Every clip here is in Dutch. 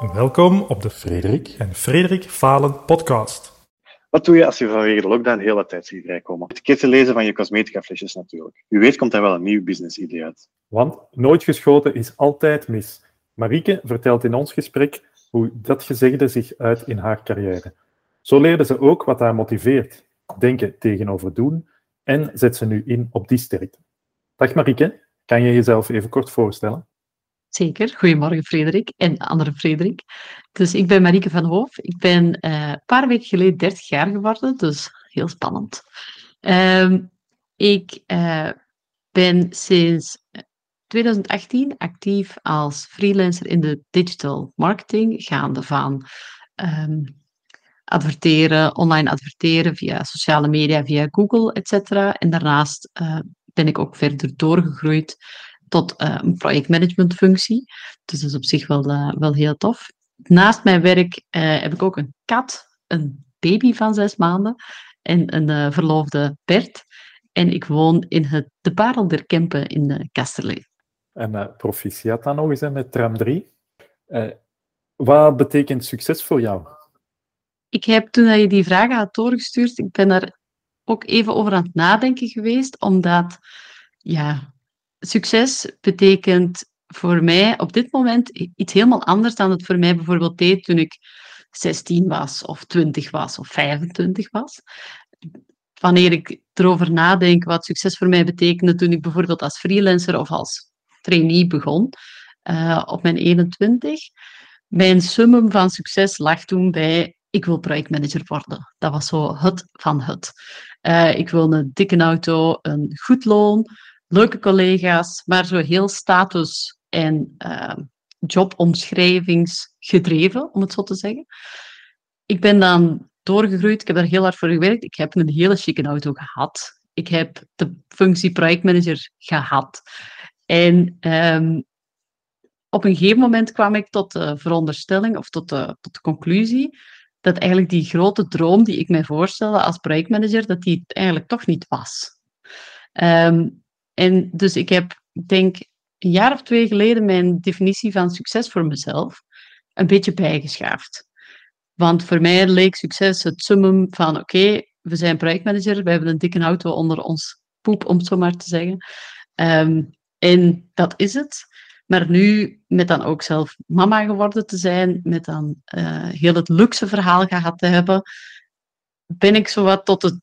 Welkom op de Frederik en Frederik Falen podcast. Wat doe je als je vanwege de lockdown heel wat tijd ziet vrijkomen? Etiketten lezen van je cosmetica flesjes natuurlijk. Wie weet komt er wel een nieuw business idee uit. Want nooit geschoten is altijd mis. Marieke vertelt in ons gesprek hoe dat gezegde zich uit in haar carrière. Zo leerde ze ook wat haar motiveert. Denken tegenover doen en zet ze nu in op die sterkte. Dag Marieke, kan je jezelf even kort voorstellen? Zeker. Goedemorgen, Frederik en andere Frederik. Dus ik ben Marieke van Hoof. Ik ben eh, een paar weken geleden 30 jaar geworden, dus heel spannend. Ehm, ik uh, ben sinds 2018 actief als freelancer in de digital marketing, gaande van um, adverteren, online adverteren via sociale media, via Google, etc. En daarnaast uh, ben ik ook verder doorgegroeid tot uh, een projectmanagementfunctie. Dus dat is op zich wel, uh, wel heel tof. Naast mijn werk uh, heb ik ook een kat, een baby van zes maanden en een verloofde Bert. En ik woon in het De Parel der Kempen in Kasterlee. En proficiat dan nog eens met tram 3. wat betekent succes voor jou? Ik heb toen je die vragen had doorgestuurd, ik ben daar ook even over aan het nadenken geweest, omdat ja, succes betekent voor mij op dit moment iets helemaal anders dan het voor mij bijvoorbeeld deed toen ik 16 was, of 20 was, of 25 was. Wanneer ik erover nadenk wat succes voor mij betekende toen ik bijvoorbeeld als freelancer of als trainee begon, uh, op mijn 21, mijn summum van succes lag toen bij ik wil projectmanager worden. Dat was zo het van het. Uh, ik wil een dikke auto, een goed loon, leuke collega's, maar zo heel status- en uh, jobomschrijvingsgedreven, om het zo te zeggen. Ik ben dan doorgegroeid, ik heb daar heel hard voor gewerkt. Ik heb een hele chique auto gehad. Ik heb de functie projectmanager gehad. En um, op een gegeven moment kwam ik tot de veronderstelling, of tot de, tot de conclusie, dat eigenlijk die grote droom die ik mij voorstelde als projectmanager, dat die eigenlijk toch niet was. Um, en dus ik heb, ik denk, een jaar of twee geleden mijn definitie van succes voor mezelf een beetje bijgeschaafd. Want voor mij leek succes het summum van, oké, we zijn projectmanager, we hebben een dikke auto onder ons poep, om het zo maar te zeggen. Um, en dat is het. Maar nu, met dan ook zelf mama geworden te zijn, met dan uh, heel het luxe verhaal gehad te hebben, ben ik zowat tot het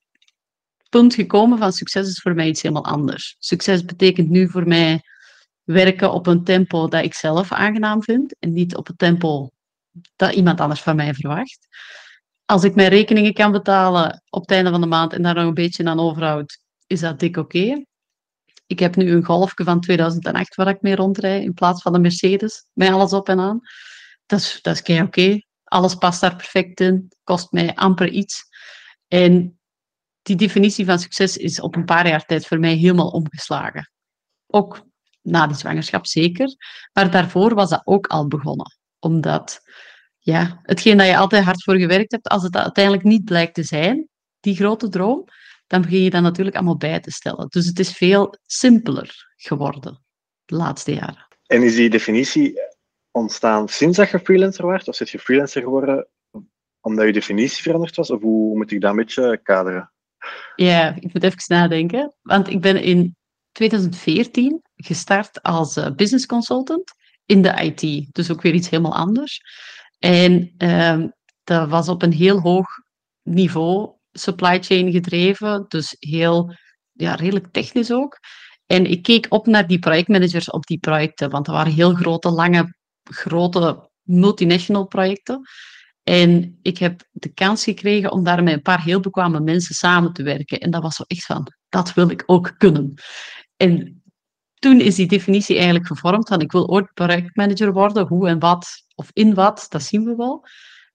punt gekomen van succes is voor mij iets helemaal anders. Succes betekent nu voor mij werken op een tempo dat ik zelf aangenaam vind en niet op het tempo dat iemand anders van mij verwacht. Als ik mijn rekeningen kan betalen op het einde van de maand en daar nog een beetje aan overhoud, is dat dik oké. Ik heb nu een golfje van 2008 waar ik mee rondrijd in plaats van een Mercedes, met alles op en aan. Dat is, dat is oké. Alles past daar perfect in, kost mij amper iets. En die definitie van succes is op een paar jaar tijd voor mij helemaal omgeslagen. Ook na die zwangerschap zeker, maar daarvoor was dat ook al begonnen. Omdat ja, hetgeen dat je altijd hard voor gewerkt hebt, als het uiteindelijk niet blijkt te zijn, die grote droom, dan begin je dat natuurlijk allemaal bij te stellen. Dus het is veel simpeler geworden de laatste jaren. En is die definitie ontstaan sinds dat je freelancer werd? Of zit je freelancer geworden omdat je definitie veranderd was? Of hoe moet ik dat een beetje kaderen? Ja, ik moet even nadenken. Want ik ben in 2014 gestart als uh, business consultant in de IT. Dus ook weer iets helemaal anders. En uh, dat was op een heel hoog niveau supply chain gedreven. Dus heel, ja, redelijk technisch ook. En ik keek op naar die projectmanagers op die projecten. Want dat waren heel grote, lange, grote multinational projecten. En ik heb de kans gekregen om daar met een paar heel bekwame mensen samen te werken. En dat was zo echt van, dat wil ik ook kunnen. En toen is die definitie eigenlijk gevormd van ik wil ooit projectmanager worden, hoe en wat, of in wat, dat zien we wel.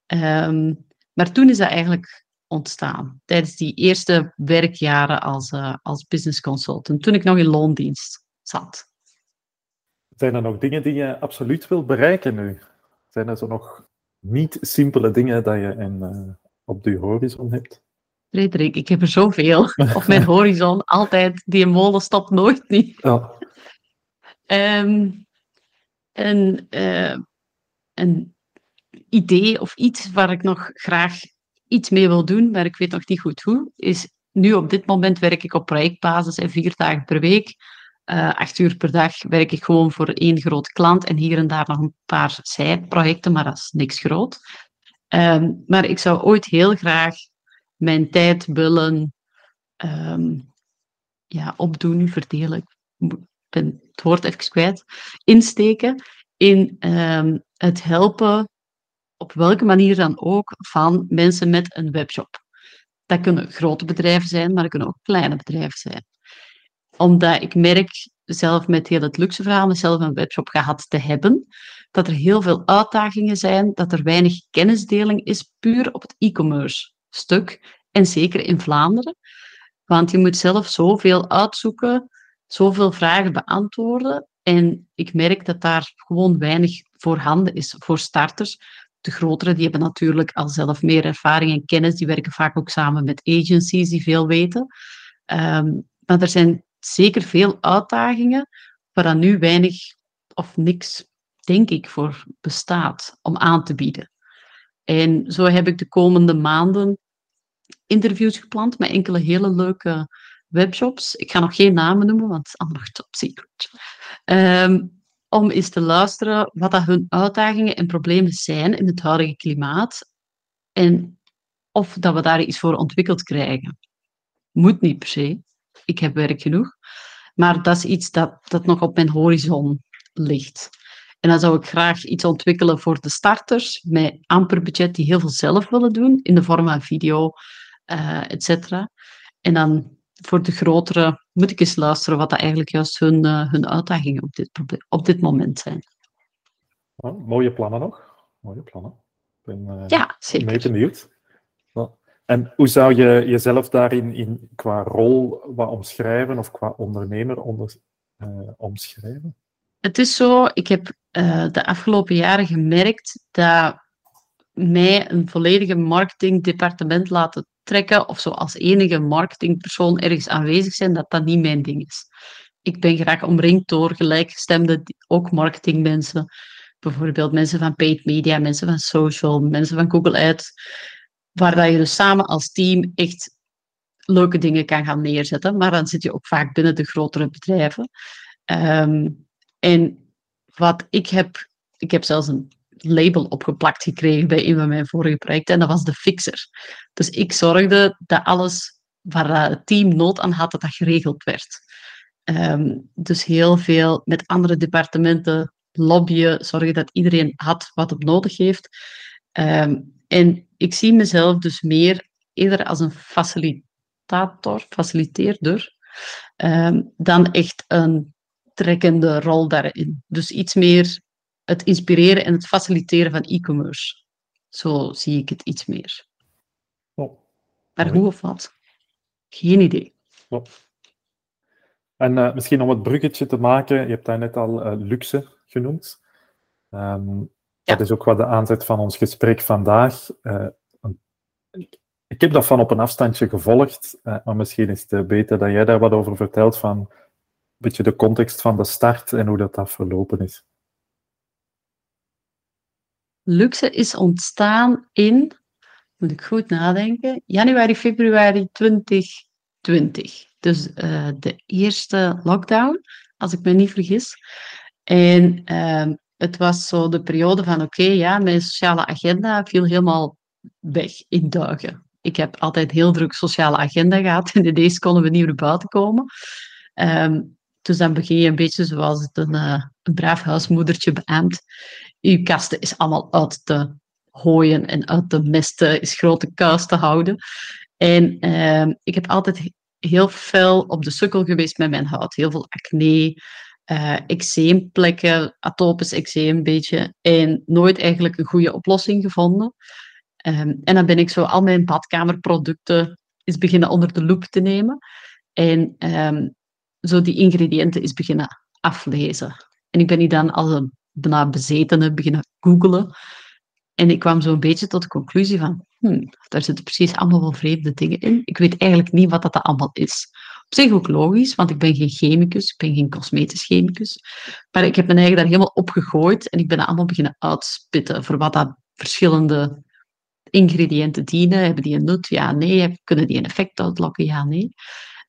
Um, maar toen is dat eigenlijk ontstaan, tijdens die eerste werkjaren als, uh, als business consultant, toen ik nog in loondienst zat. Zijn er nog dingen die je absoluut wil bereiken nu? Zijn er zo nog niet simpele dingen dat je in, uh, op de horizon hebt? Frederik, ik heb er zoveel op mijn horizon. Altijd, die molen stopt nooit niet. Ja. Um, en, uh, en idee of iets waar ik nog graag iets mee wil doen, maar ik weet nog niet goed hoe, is nu op dit moment werk ik op projectbasis en vier dagen per week. Uh, acht uur per dag werk ik gewoon voor één groot klant en hier en daar nog een paar zijprojecten, maar dat is niks groot. Um, maar ik zou ooit heel graag mijn tijd willen um, ja, opdoen, verdelen. Ik ben het woord even kwijt. Insteken in um, het helpen, op welke manier dan ook, van mensen met een webshop. Dat kunnen grote bedrijven zijn, maar dat kunnen ook kleine bedrijven zijn. Omdat ik merk, zelf met heel het luxe verhaal, zelf een webshop gehad te hebben, dat er heel veel uitdagingen zijn, dat er weinig kennisdeling is, puur op het e-commerce stuk. En zeker in Vlaanderen. Want je moet zelf zoveel uitzoeken, zoveel vragen beantwoorden. En ik merk dat daar gewoon weinig voorhanden is voor starters. De grotere die hebben natuurlijk al zelf meer ervaring en kennis. Die werken vaak ook samen met agencies die veel weten. Um, maar er zijn zeker veel uitdagingen waar dan nu weinig of niks, denk ik, voor bestaat om aan te bieden. En zo heb ik de komende maanden interviews gepland met enkele hele leuke webshops. Ik ga nog geen namen noemen, want het is allemaal top secret. Um, om eens te luisteren wat dat hun uitdagingen en problemen zijn in het huidige klimaat. En of dat we daar iets voor ontwikkeld krijgen. Moet niet per se. Ik heb werk genoeg. Maar dat is iets dat, dat nog op mijn horizon ligt. En dan zou ik graag iets ontwikkelen voor de starters met amper budget die heel veel zelf willen doen in de vorm van video, uh, et cetera. En dan voor de grotere moet ik eens luisteren wat dat eigenlijk juist hun, uh, hun uitdagingen op dit, op dit moment zijn. Oh, mooie plannen nog. Mooie plannen. Ik ben uh, ja, zeker. benieuwd. En hoe zou je jezelf daarin in, qua rol wat omschrijven of qua ondernemer onder, uh, omschrijven? Het is zo, ik heb de afgelopen jaren gemerkt dat mij een volledige marketingdepartement laten trekken of zo als enige marketingpersoon ergens aanwezig zijn, dat dat niet mijn ding is. Ik ben graag omringd door gelijkgestemde, ook marketingmensen. Bijvoorbeeld mensen van paid media, mensen van social, mensen van Google Ads. Waar dat je dus samen als team echt leuke dingen kan gaan neerzetten. Maar dan zit je ook vaak binnen de grotere bedrijven. Um, en wat ik heb, ik heb zelfs een label opgeplakt gekregen bij een van mijn vorige projecten. En dat was de fixer. Dus ik zorgde dat alles waar het team nood aan had, dat dat geregeld werd. Um, dus heel veel met andere departementen lobbyen, zorgen dat iedereen had wat het nodig heeft. Um, en ik zie mezelf dus meer eerder als een facilitator, faciliteerder, um, dan echt een trekkende rol daarin. Dus iets meer het inspireren en het faciliteren van e-commerce. Zo zie ik het iets meer. Oh, maar hoe of wat? Geen idee. Oh. En uh, misschien om het bruggetje te maken, je hebt daar net al uh, luxe genoemd. Um, ja. Dat is ook wat de aanzet van ons gesprek vandaag. Uh, ik heb dat van op een afstandje gevolgd, maar misschien is het beter dat jij daar wat over vertelt van een beetje de context van de start en hoe dat, dat verlopen is. Luxe is ontstaan in, moet ik goed nadenken, januari, februari 2020. Dus uh, de eerste lockdown, als ik me niet vergis. En uh, het was zo de periode van, oké, ja, mijn sociale agenda viel helemaal weg in duigen. Ik heb altijd heel druk sociale agenda gehad en ineens konden we niet meer buiten komen. Um, dus dan begin je een beetje zoals het een, uh, een braaf huismoedertje beaamt je kasten is allemaal uit te gooien en uit te misten, is grote kuis te houden. En uh, ik heb altijd heel veel op de sukkel geweest met mijn huid. Heel veel acne, uh, eczeemplekken, atopisch eczeem een beetje. En nooit eigenlijk een goede oplossing gevonden. Um, en dan ben ik zo al mijn badkamerproducten is beginnen onder de loep te nemen. En um, zo die ingrediënten is beginnen aflezen. En ik ben die dan als een bijna bezetenen beginnen googelen. En ik kwam zo'n beetje tot de conclusie van, hmm, daar zitten precies allemaal wel vreemde dingen in. Ik weet eigenlijk niet wat dat allemaal is. Op zich ook logisch, want ik ben geen chemicus, ik ben geen cosmetisch chemicus. Maar ik heb mijn eigen daar helemaal op gegooid en ik ben allemaal beginnen uitspitten voor wat dat verschillende ingrediënten dienen. Hebben die een nut? Ja, nee. Kunnen die een effect uitlokken? Ja, nee.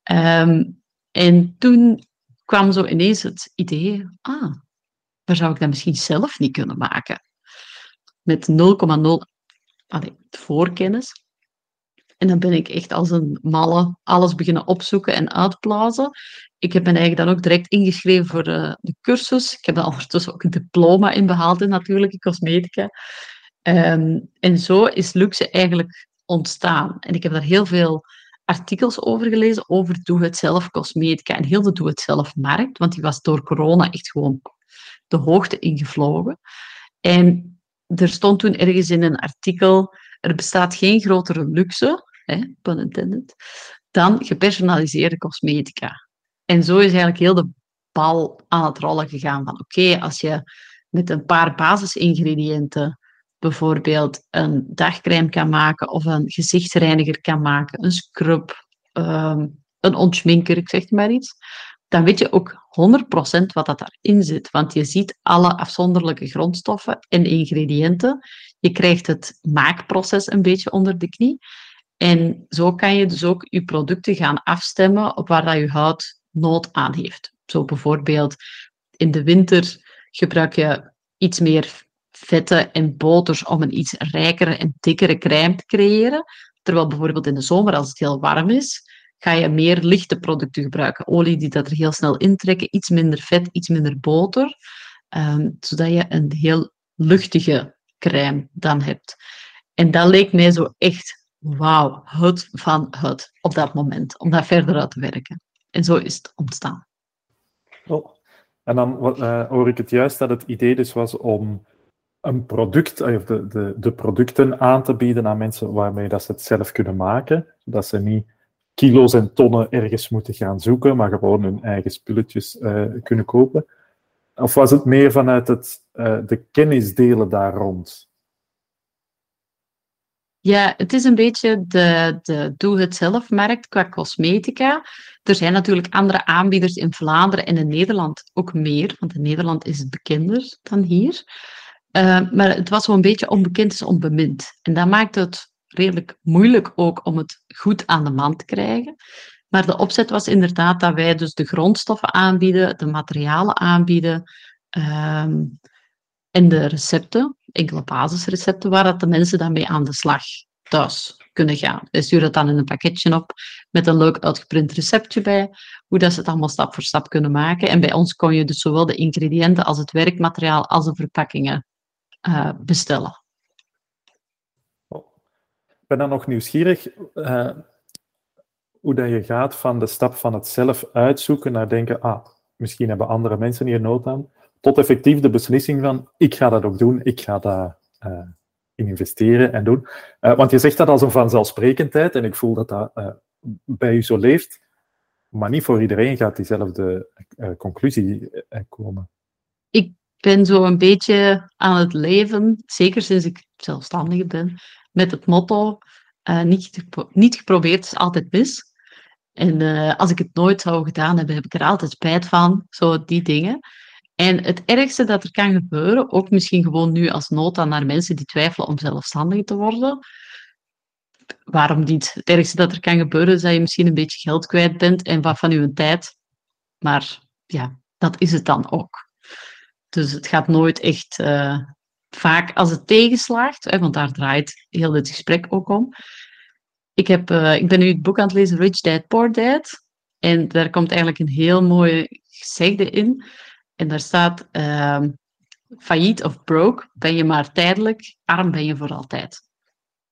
Ehm, en toen kwam zo ineens het idee, ah, waar zou ik dat misschien zelf niet kunnen maken? Met 0,0 voorkennis. En dan ben ik echt als een malle alles beginnen opzoeken en uitblazen. Ik heb me eigenlijk dan ook direct ingeschreven voor de, de cursus. Ik heb daar ondertussen ook een diploma in behaald, in natuurlijke cosmetica. Ehm, en zo is Luxe eigenlijk ontstaan. En ik heb daar heel veel artikels over gelezen over doe-het-zelf cosmetica en heel de doe-het-zelf markt, want die was door corona echt gewoon de hoogte ingevlogen. En er stond toen ergens in een artikel, er bestaat geen grotere luxe, hè, pun dan gepersonaliseerde cosmetica. En zo is eigenlijk heel de bal aan het rollen gegaan van oké, als je met een paar basisingrediënten bijvoorbeeld een dagcrème kan maken of een gezichtsreiniger kan maken, een scrub, um, een ontschminker, ik zeg maar iets, dan weet je ook 100% wat dat daarin zit. Want je ziet alle afzonderlijke grondstoffen en ingrediënten. Je krijgt het maakproces een beetje onder de knie. En zo kan je dus ook je producten gaan afstemmen op waar dat je huid nood aan heeft. Zo bijvoorbeeld in de winter gebruik je iets meer vetten en boters om een iets rijkere en dikkere crème te creëren. Terwijl bijvoorbeeld in de zomer, als het heel warm is, ga je meer lichte producten gebruiken. Olie die dat er heel snel intrekken, iets minder vet, iets minder boter. Um, zodat je een heel luchtige crème dan hebt. En dat leek mij zo echt, wauw, het van het op dat moment, om dat verder uit te werken. En zo is het ontstaan. Oh. En dan uh, hoor ik het juist dat het idee dus was om een product, of de, de, producten aan te bieden aan mensen waarmee dat ze het zelf kunnen maken, zodat ze niet kilo's en tonnen ergens moeten gaan zoeken, maar gewoon hun eigen spulletjes uh, kunnen kopen? Of was het meer vanuit het, de kennisdelen daar rond? Ja, het is een beetje de, de doe-het-zelf-markt qua cosmetica. Er zijn natuurlijk andere aanbieders in Vlaanderen en in Nederland ook meer, want in Nederland is het bekender dan hier. Uh, maar het was een beetje onbekend is onbemind. En dat maakt het redelijk moeilijk ook om het goed aan de man te krijgen. Maar de opzet was inderdaad dat wij dus de grondstoffen aanbieden, de materialen aanbieden um, en de recepten, enkele basisrecepten, waar dat de mensen dan mee aan de slag thuis kunnen gaan. We sturen het dan in een pakketje op met een leuk uitgeprint receptje bij, hoe dat ze het allemaal stap voor stap kunnen maken. En bij ons kon je dus zowel de ingrediënten als het werkmateriaal als de verpakkingen uh, bestellen ben dan nog nieuwsgierig uh, hoe dat je gaat van de stap van het zelf uitzoeken naar denken, ah, misschien hebben andere mensen hier nood aan, tot effectief de beslissing van, ik ga dat ook doen, ik ga daar uh, in investeren en doen. Uh, want je zegt dat als een vanzelfsprekendheid en ik voel dat dat bij u zo leeft, maar niet voor iedereen gaat diezelfde conclusie komen. Ik ben zo een beetje aan het leven, zeker sinds ik zelfstandige ben, met het motto: niet, niet geprobeerd is altijd mis. En als ik het nooit zou gedaan hebben, heb ik er altijd spijt van. Zo die dingen. En het ergste dat er kan gebeuren, ook misschien gewoon nu als nota naar mensen die twijfelen om zelfstandig te worden. Waarom niet? Het ergste dat er kan gebeuren is dat je misschien een beetje geld kwijt bent en wat van uw tijd. Maar ja, dat is het dan ook. Dus het gaat nooit echt uh, vaak als het tegenslaagt, hè, want daar draait heel dit gesprek ook om. Ik, heb, uh, ik ben nu het boek aan het lezen Rich Dad, Poor Dad. En daar komt eigenlijk een heel mooi gezegde in. En daar staat, uh, failliet of broke ben je maar tijdelijk, arm ben je voor altijd.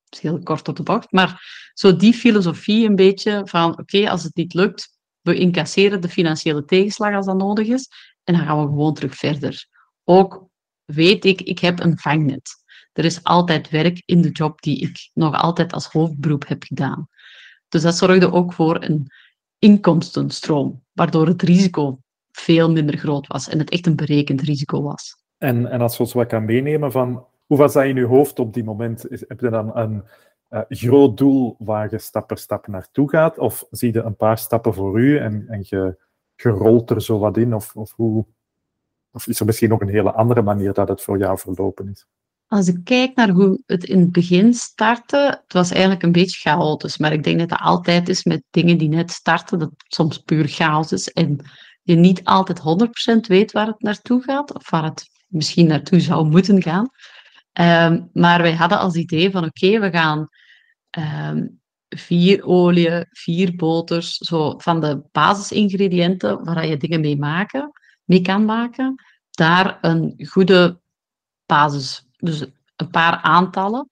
Dat is heel kort op de bocht. Maar zo die filosofie een beetje van, oké, als het niet lukt, we incasseren de financiële tegenslag als dat nodig is. En dan gaan we gewoon terug verder. Ook weet ik, ik heb een vangnet. Er is altijd werk in de job die ik nog altijd als hoofdberoep heb gedaan. Dus dat zorgde ook voor een inkomstenstroom, waardoor het risico veel minder groot was en het echt een berekend risico was. En, en als we ons wat kan meenemen van, hoe was dat in je hoofd op die moment? Heb je dan een uh, groot doel waar je stap per stap naartoe gaat? Of zie je een paar stappen voor u en, en je, je rolt er zo wat in? Of, of hoe, of is er misschien nog een hele andere manier dat het voor jou verlopen is? Als ik kijk naar hoe het in het begin startte, het was eigenlijk een beetje chaotisch. Maar ik denk dat het altijd is met dingen die net starten, dat het soms puur chaos is. En je niet altijd 100% weet waar het naartoe gaat, of waar het misschien naartoe zou moeten gaan. Ehm, maar wij hadden als idee van oké, we gaan ehm, vier olie, vier boters, zo van de basisingrediënten waar je dingen mee, maken, mee kan maken, daar een goede basis, dus een paar aantallen,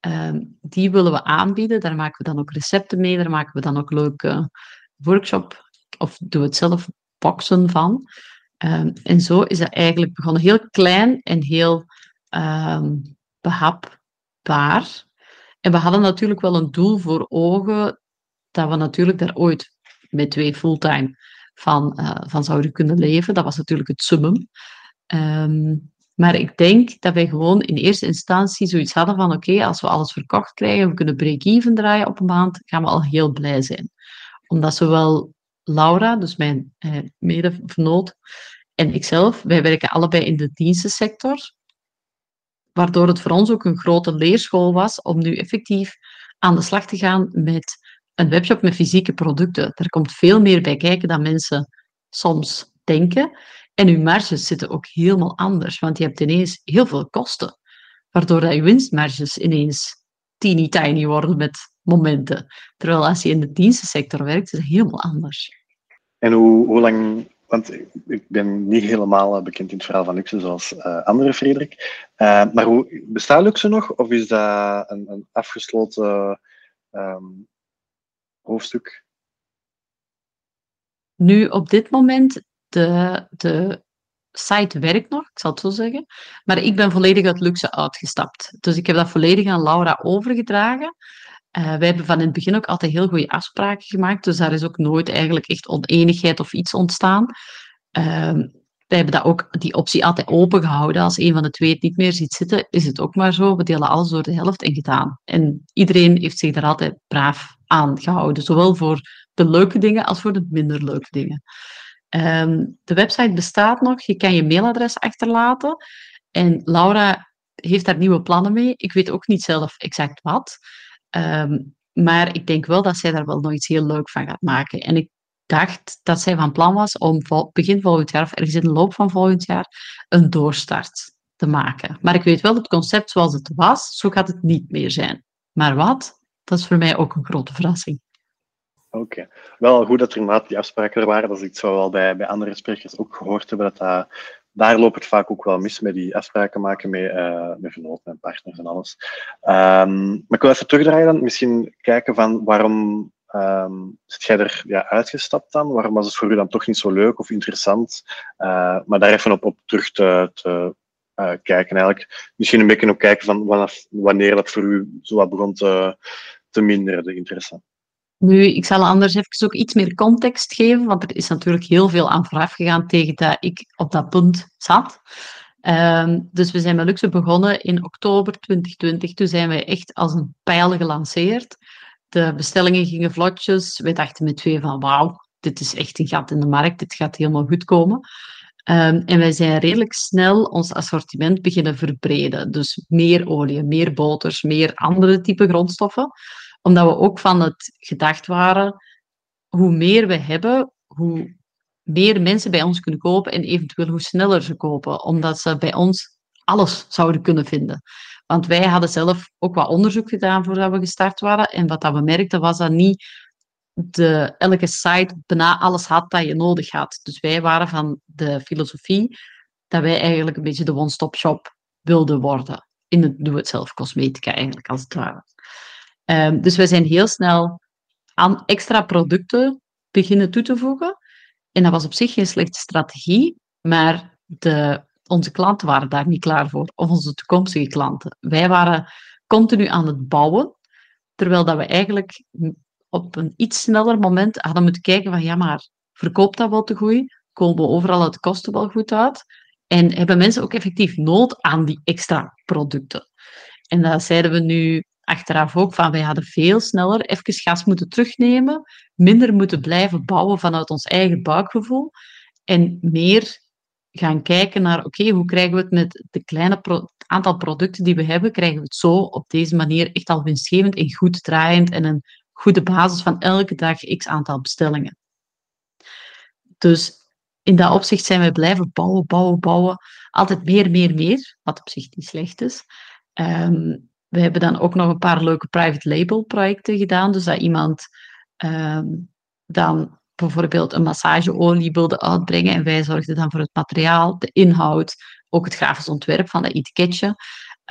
ehm, die willen we aanbieden. Daar maken we dan ook recepten mee, daar maken we dan ook leuke workshop of doe het zelf boxen van. en zo is het eigenlijk begonnen heel klein en heel um, behapbaar. En we hadden natuurlijk wel een doel voor ogen dat we natuurlijk daar ooit met twee fulltime van, uh, van zouden kunnen leven. Dat was natuurlijk het summum. Um, maar ik denk dat wij gewoon in eerste instantie zoiets hadden van oké, als we alles verkocht krijgen, we kunnen break-even draaien op een maand, gaan we al heel blij zijn. Omdat zowel Laura, dus mijn eh, mede-vernoot, en ikzelf, wij werken allebei in de dienstensector waardoor het voor ons ook een grote leerschool was om nu effectief aan de slag te gaan met een webshop met fysieke producten. Er komt veel meer bij kijken dan mensen soms denken. En uw marges zitten ook helemaal anders, want je hebt ineens heel veel kosten, waardoor dat je winstmarges ineens teeny tiny worden met momenten. Terwijl als je in de dienstensector werkt, is het helemaal anders. En hoe, hoe lang want ik ben niet helemaal eh, bekend in het verhaal van Luxe zoals uh, andere Frederik. Uh, maar hoe, bestaat Luxe nog of is dat een, een afgesloten um, hoofdstuk? Nu, op dit moment, de, de site werkt nog, ik zal het zo zeggen. Maar ik ben volledig uit Luxe uitgestapt. Dus ik heb dat volledig aan Laura overgedragen. Uh, wij hebben van in het begin ook altijd heel goede afspraken gemaakt, dus daar is ook nooit eigenlijk echt oneenigheid of iets ontstaan. Uh, wij hebben dat ook, die optie altijd open gehouden. Als een van de twee het niet meer ziet zitten, is het ook maar zo. We delen alles door de helft en gedaan. En iedereen heeft zich daar altijd braaf aan gehouden, zowel voor de leuke dingen als voor de minder leuke dingen. Uh, de website bestaat nog, je kan je mailadres achterlaten. En Laura heeft daar nieuwe plannen mee. Ik weet ook niet zelf exact wat. Ehm, maar ik denk wel dat zij daar wel nog iets heel leuk van gaat maken. En ik dacht dat zij van plan was om begin volgend jaar, of ergens in de loop van volgend jaar, een doorstart te maken. Maar ik weet wel, het concept zoals het was, zo gaat het niet meer zijn. Maar wat? Dat is voor mij ook een grote verrassing. Oké. Wel goed dat er inderdaad die afspraken er waren. Dat is iets we al bij, bij andere sprekers ook gehoord hebben, dat dat daar loopt het vaak ook wel mis met die afspraken maken met, uh, met vernoten en partners en alles. Um, maar ik wil even terugdraaien dan, misschien kijken van waarom um, zit jij er ja, uitgestapt dan? Waarom was het voor u dan toch niet zo leuk of interessant? Uh, maar daar even op, op terug te, te uh, kijken eigenlijk. Misschien een beetje op kijken van wanneer dat voor u zo wat begon te, te minderen, de interesse. Nu, ik zal anders even ook iets meer context geven, want er is natuurlijk heel veel aan vooraf gegaan tegen dat ik op dat punt zat. Um, dus we zijn met Luxe begonnen in oktober 2020. Toen zijn we echt als een pijl gelanceerd. De bestellingen gingen vlotjes. Wij dachten met twee van wauw, dit is echt een gat in de markt. Dit gaat helemaal goed komen. Um, en wij zijn redelijk snel ons assortiment beginnen verbreden. Dus meer olie, meer boters, meer andere type grondstoffen omdat we ook van het gedacht waren, hoe meer we hebben, hoe meer mensen bij ons kunnen kopen en eventueel hoe sneller ze kopen, omdat ze bij ons alles zouden kunnen vinden. Want wij hadden zelf ook wat onderzoek gedaan voordat we gestart waren. En wat we merkten was dat niet de, elke site bijna alles had dat je nodig had. Dus wij waren van de filosofie dat wij eigenlijk een beetje de one-stop shop wilden worden. In het doe-het-zelf cosmetica eigenlijk, als het ware. Um, dus we zijn heel snel aan extra producten beginnen toe te voegen. En dat was op zich geen slechte strategie, maar de, onze klanten waren daar niet klaar voor, of onze toekomstige klanten. Wij waren continu aan het bouwen, terwijl dat we eigenlijk op een iets sneller moment hadden moeten kijken van ja, maar verkoopt dat wel te goed? Komen we overal het kosten wel goed uit? En hebben mensen ook effectief nood aan die extra producten? En dat zeiden we nu achteraf ook van wij hadden veel sneller even gas moeten terugnemen, minder moeten blijven bouwen vanuit ons eigen buikgevoel en meer gaan kijken naar, oké, hoe krijgen we het met de kleine aantal producten die we hebben, krijgen we het zo op deze manier echt al winstgevend en goed draaiend en een goede basis van elke dag x aantal bestellingen. Dus in dat opzicht zijn we blijven bouwen, bouwen, bouwen. Altijd meer, meer, meer, wat op zich niet slecht is. Ehm, we hebben dan ook nog een paar leuke private label projecten gedaan. Dus dat iemand ehm, dan bijvoorbeeld een massageolie wilde uitbrengen en wij zorgden dan voor het materiaal, de inhoud, ook het grafisch ontwerp van dat etiketje.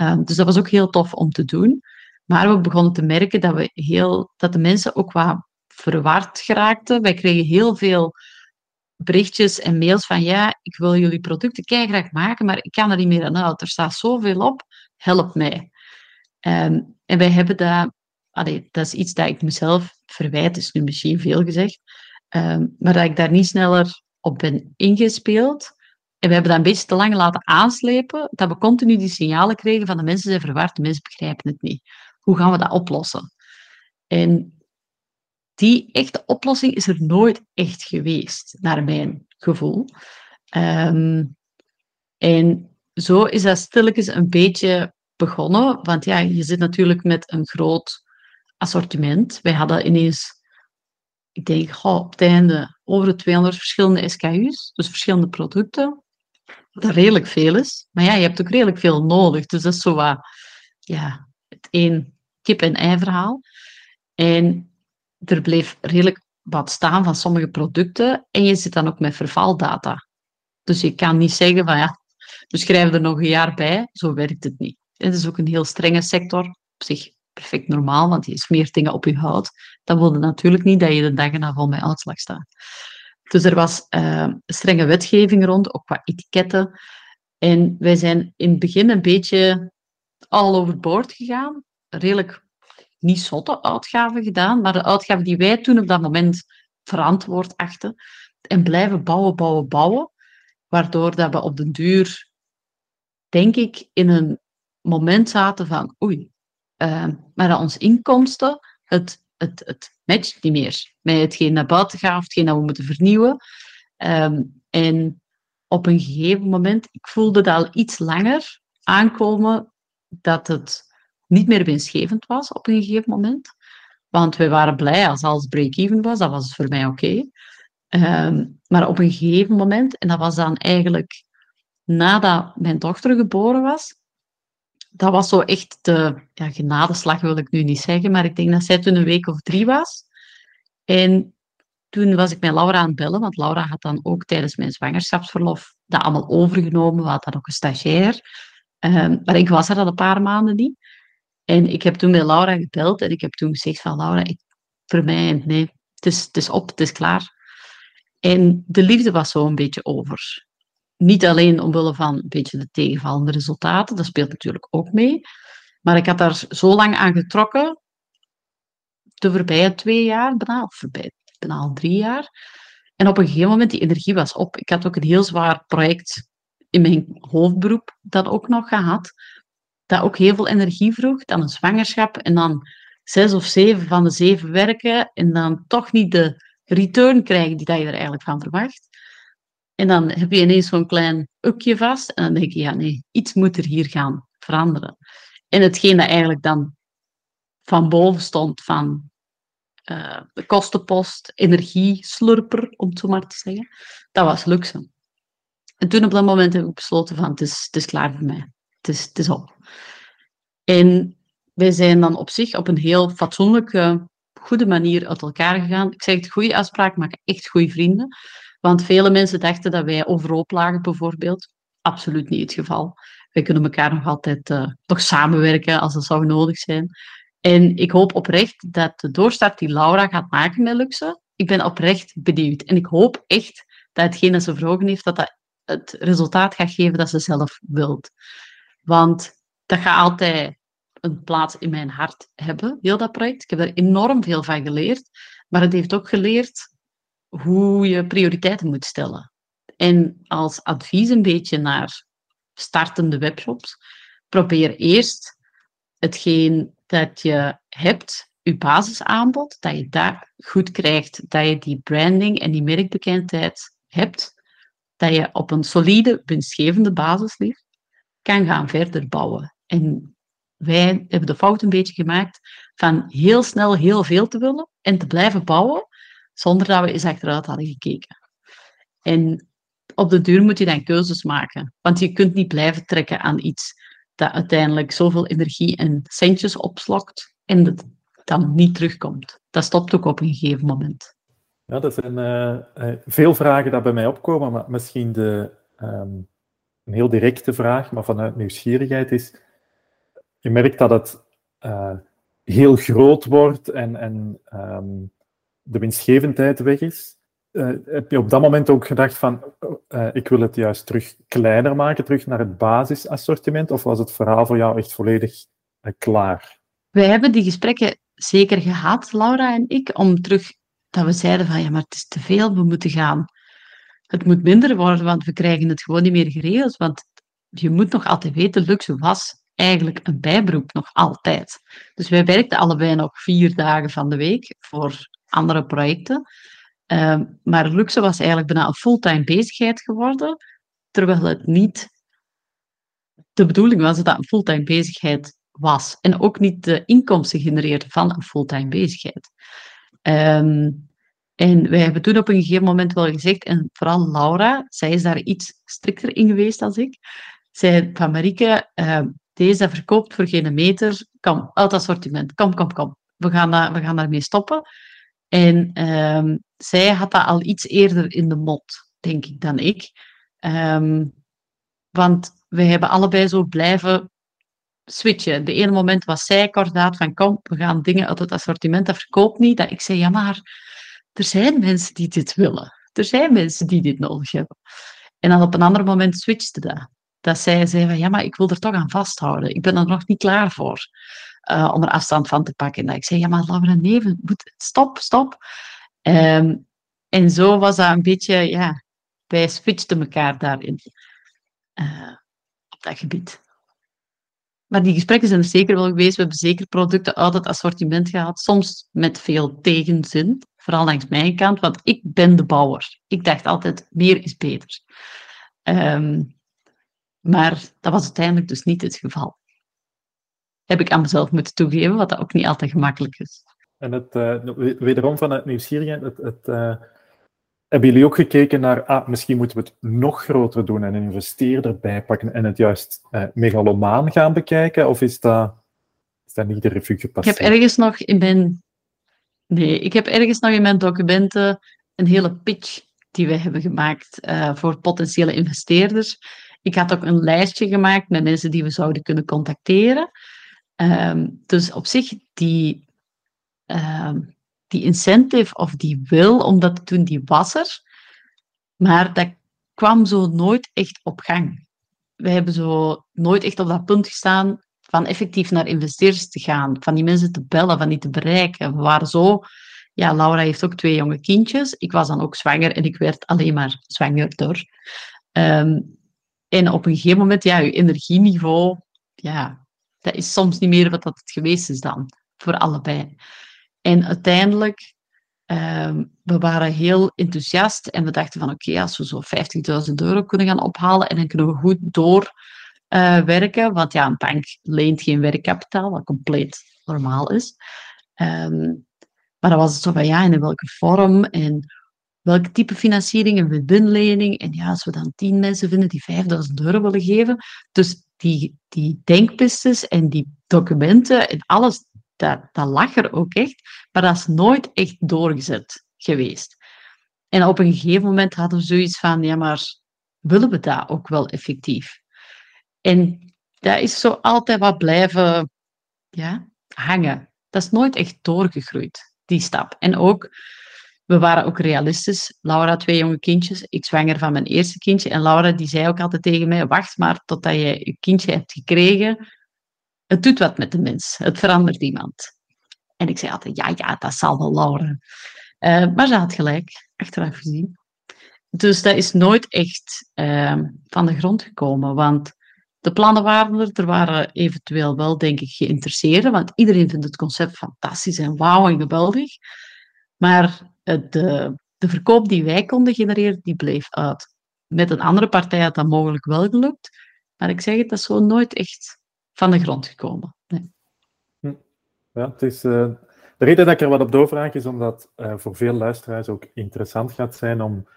Um, dus dat was ook heel tof om te doen. Maar we begonnen te merken dat, we heel, dat de mensen ook wat verward geraakten. Wij kregen heel veel berichtjes en mails van ja, ik wil jullie producten graag maken, maar ik kan er niet meer aan uit. Er staat zoveel op, help mij. Ehm, en wij hebben allee, dat is iets dat ik mezelf verwijt, is nu misschien veel gezegd, um, maar dat ik daar niet sneller op ben ingespeeld. En we hebben dat een beetje te lang laten aanslepen, dat we continu die signalen kregen van de mensen zijn verward, de mensen begrijpen het niet. Hoe gaan we dat oplossen? En die echte oplossing is er nooit echt geweest, naar mijn gevoel. Ehm, en zo is dat stilletjes een beetje want ja, je zit natuurlijk met een groot assortiment. Wij hadden ineens, ik denk op het einde, over de 200 verschillende SKU's, dus verschillende producten, wat redelijk veel is. Maar ja, je hebt ook redelijk veel nodig, dus dat is zo wat, ja, het één kip-en-ei verhaal. En er bleef redelijk wat staan van sommige producten en je zit dan ook met vervaldata. Dus je kan niet zeggen van ja, we schrijven er nog een jaar bij, zo werkt het niet. Het is ook een heel strenge sector, op zich perfect normaal, want je smeert dingen op je huid. Dat wilde natuurlijk niet dat je de dag erna vol met uitslag staat. Dus er was uh, strenge wetgeving rond, ook qua etiketten. En wij zijn in het begin een beetje all overboord gegaan. Redelijk niet zotte uitgaven gedaan, maar de uitgaven die wij toen op dat moment verantwoord achten. En blijven bouwen, bouwen, bouwen. Waardoor dat we op den duur, denk ik, in een moment zaten van oei, uh, maar dat onze inkomsten, het, het, het matcht niet meer met hetgeen naar buiten gaat, of hetgeen dat we moeten vernieuwen. Um, en op een gegeven moment, ik voelde dat al iets langer aankomen, dat het niet meer winstgevend was op een gegeven moment. Want we waren blij als alles break-even was, dat was voor mij oké. Ehm, maar op een gegeven moment, en dat was dan eigenlijk nadat mijn dochter geboren was, dat was zo echt de ja, genadeslag, wil ik nu niet zeggen, maar ik denk dat zij toen een week of drie was. En toen was ik met Laura aan het bellen, want Laura had dan ook tijdens mijn zwangerschapsverlof dat allemaal overgenomen. We hadden ook een stagiair. Um, maar ik was er al een paar maanden niet. En ik heb toen met Laura gebeld en ik heb toen gezegd van Laura, ik, voor mij, nee, het is, het is op, het is klaar. En de liefde was zo een beetje over. Niet alleen omwille van een beetje de tegenvallende resultaten, dat speelt natuurlijk ook mee. Maar ik had daar zo lang aan getrokken, de voorbije twee jaar, bijna, of voorbij, bijna al drie jaar. En op een gegeven moment, die energie was op. Ik had ook een heel zwaar project in mijn hoofdberoep dat ook nog gehad dat ook heel veel energie vroeg. Dan een zwangerschap en dan zes of zeven van de zeven werken en dan toch niet de return krijgen die dat je er eigenlijk van verwacht. En dan heb je ineens zo'n klein ukje vast en dan denk je, ja nee, iets moet er hier gaan veranderen. En hetgeen dat eigenlijk dan van boven stond van uh, de kostenpost, energieslurper, om het zo maar te zeggen, dat was luxe. En toen op dat moment heb ik besloten van, het is, het is klaar voor mij. Het is, het is op. En wij zijn dan op zich op een heel fatsoenlijke, goede manier uit elkaar gegaan. Ik zeg het, goede afspraak maken echt goede vrienden. Want vele mensen dachten dat wij overhoop lagen, bijvoorbeeld. Absoluut niet het geval. Wij kunnen elkaar nog altijd uh, nog samenwerken als dat zou nodig zijn. En ik hoop oprecht dat de doorstart die Laura gaat maken met Luxe, ik ben oprecht benieuwd. En ik hoop echt dat hetgeen ze voor heeft, dat dat het resultaat gaat geven dat ze zelf wilt. Want dat gaat altijd een plaats in mijn hart hebben, heel dat project. Ik heb er enorm veel van geleerd, maar het heeft ook geleerd hoe je prioriteiten moet stellen. En als advies een beetje naar startende webshops, probeer eerst hetgeen dat je hebt, je basisaanbod, dat je daar goed krijgt, dat je die branding en die merkbekendheid hebt, dat je op een solide, winstgevende basis ligt, kan gaan verder bouwen. En wij hebben de fout een beetje gemaakt van heel snel heel veel te willen en te blijven bouwen, zonder dat we eens achteruit hadden gekeken. En op de duur moet je dan keuzes maken, want je kunt niet blijven trekken aan iets dat uiteindelijk zoveel energie en centjes opslokt en dat dan niet terugkomt. Dat stopt ook op een gegeven moment. Ja, dat zijn uh, veel vragen die bij mij opkomen, maar misschien de, um, een heel directe vraag, maar vanuit nieuwsgierigheid is, je merkt dat het uh, heel groot wordt en, en um, de winstgevendheid weg is. Uh, heb je op dat moment ook gedacht van, uh, ik wil het juist terug kleiner maken, terug naar het basisassortiment, of was het verhaal voor jou echt volledig klaar? Wij hebben die gesprekken zeker gehad, Laura en ik, om terug, dat we zeiden van, ja, maar het is te veel, we moeten gaan. Het moet minder worden, want we krijgen het gewoon niet meer geregeld, want je moet nog altijd weten, luxe was eigenlijk een bijberoep, nog altijd. Dus wij werkten allebei nog vier dagen van de week voor andere projecten. Uh, maar luxe was eigenlijk bijna een fulltime bezigheid geworden, terwijl het niet de bedoeling was dat het een fulltime bezigheid was. En ook niet de inkomsten genereerde van een fulltime bezigheid. Um, en wij hebben toen op een gegeven moment wel gezegd, en vooral Laura, zij is daar iets strikter in geweest dan ik, zei van Marieke, uh, deze verkoopt voor geen meter, kom, uit assortiment, kom, kom, kom. We gaan, daar, we gaan daarmee stoppen. En um, zij had dat al iets eerder in de mot, denk ik, dan ik. Um, want we hebben allebei zo blijven switchen. De ene moment was zij kordaat van kom, we gaan dingen uit het assortiment, dat verkoopt niet. Dat ik zei, ja maar, er zijn mensen die dit willen. Er zijn mensen die dit nodig hebben. En dan op een ander moment switchte dat. Dat zij zei van, ja maar ik wil er toch aan vasthouden. Ik ben er nog niet klaar voor uh, om er afstand van te pakken. En dat ik zei, ja maar Laura, nee, stop, stop. Um, en zo was dat een beetje, ja, wij switchten elkaar daarin. Uh, op dat gebied. Maar die gesprekken zijn er zeker wel geweest. We hebben zeker producten uit het assortiment gehad, soms met veel tegenzin, vooral langs mijn kant, want ik ben de bouwer. Ik dacht altijd, meer is beter. Um, maar dat was uiteindelijk dus niet het geval. Heb ik aan mezelf moeten toegeven, wat dat ook niet altijd gemakkelijk is. En het, uh, wederom vanuit nieuwsgierigheid, het, het uh, hebben jullie ook gekeken naar, ah, misschien moeten we het nog groter doen en een investeerder bijpakken en het juist uh, megalomaan gaan bekijken? Of is dat, is dat niet de revue gepasseerd? Ik heb ergens nog in mijn... Nee, ik heb ergens nog in mijn documenten een hele pitch die we hebben gemaakt voor potentiële investeerders. Ik had ook een lijstje gemaakt met mensen die we zouden kunnen contacteren. Um, dus op zich, die, um, die incentive of die wil om dat te doen, die was er. Maar dat kwam zo nooit echt op gang. We hebben zo nooit echt op dat punt gestaan van effectief naar investeerders te gaan, van die mensen te bellen, van die te bereiken. We waren zo... Ja, Laura heeft ook twee jonge kindjes. Ik was dan ook zwanger en ik werd alleen maar zwangerder. Um, en op een gegeven moment, ja, je energieniveau, ja, dat is soms niet meer wat dat het geweest is dan, voor allebei. En uiteindelijk, um, we waren heel enthousiast en we dachten van, oké, als we zo 50.000 euro kunnen gaan ophalen en dan kunnen we goed doorwerken, uh, want ja, een bank leent geen werkkapitaal, wat compleet normaal is. Um, maar dan was het zo van, ja, en in welke vorm en welk type financiering, een win-win-lening. En ja, als we dan tien mensen vinden die 5000 euro willen geven. Dus die, die denkpistes en die documenten en alles, dat, lag er ook echt. Maar dat is nooit echt doorgezet geweest. En op een gegeven moment hadden we zoiets van, ja, maar willen we dat ook wel effectief? En dat is zo altijd wat blijven ja, hangen. Dat is nooit echt doorgegroeid, die stap. En ook we waren ook realistisch. Laura, twee jonge kindjes. Ik zwanger van mijn eerste kindje. En Laura die zei ook altijd tegen mij, wacht maar totdat je je kindje hebt gekregen. Het doet wat met de mens. Het verandert iemand. En ik zei altijd, ja, ja, dat zal wel, Laura. Uh, maar ze had gelijk, achteraf gezien. Dus dat is nooit echt uh, van de grond gekomen. Want de plannen waren er. Er waren eventueel wel, denk ik, geïnteresseerden. Want iedereen vindt het concept fantastisch en wauw en geweldig. Maar de, de verkoop die wij konden genereren, die bleef uit. met een andere partij had dat mogelijk wel gelukt. Maar ik zeg het, dat is zo nooit echt van de grond gekomen. Nee. Ja, het is, uh, de reden dat ik er wat op doorvraag is omdat uh, voor veel luisteraars ook interessant gaat zijn om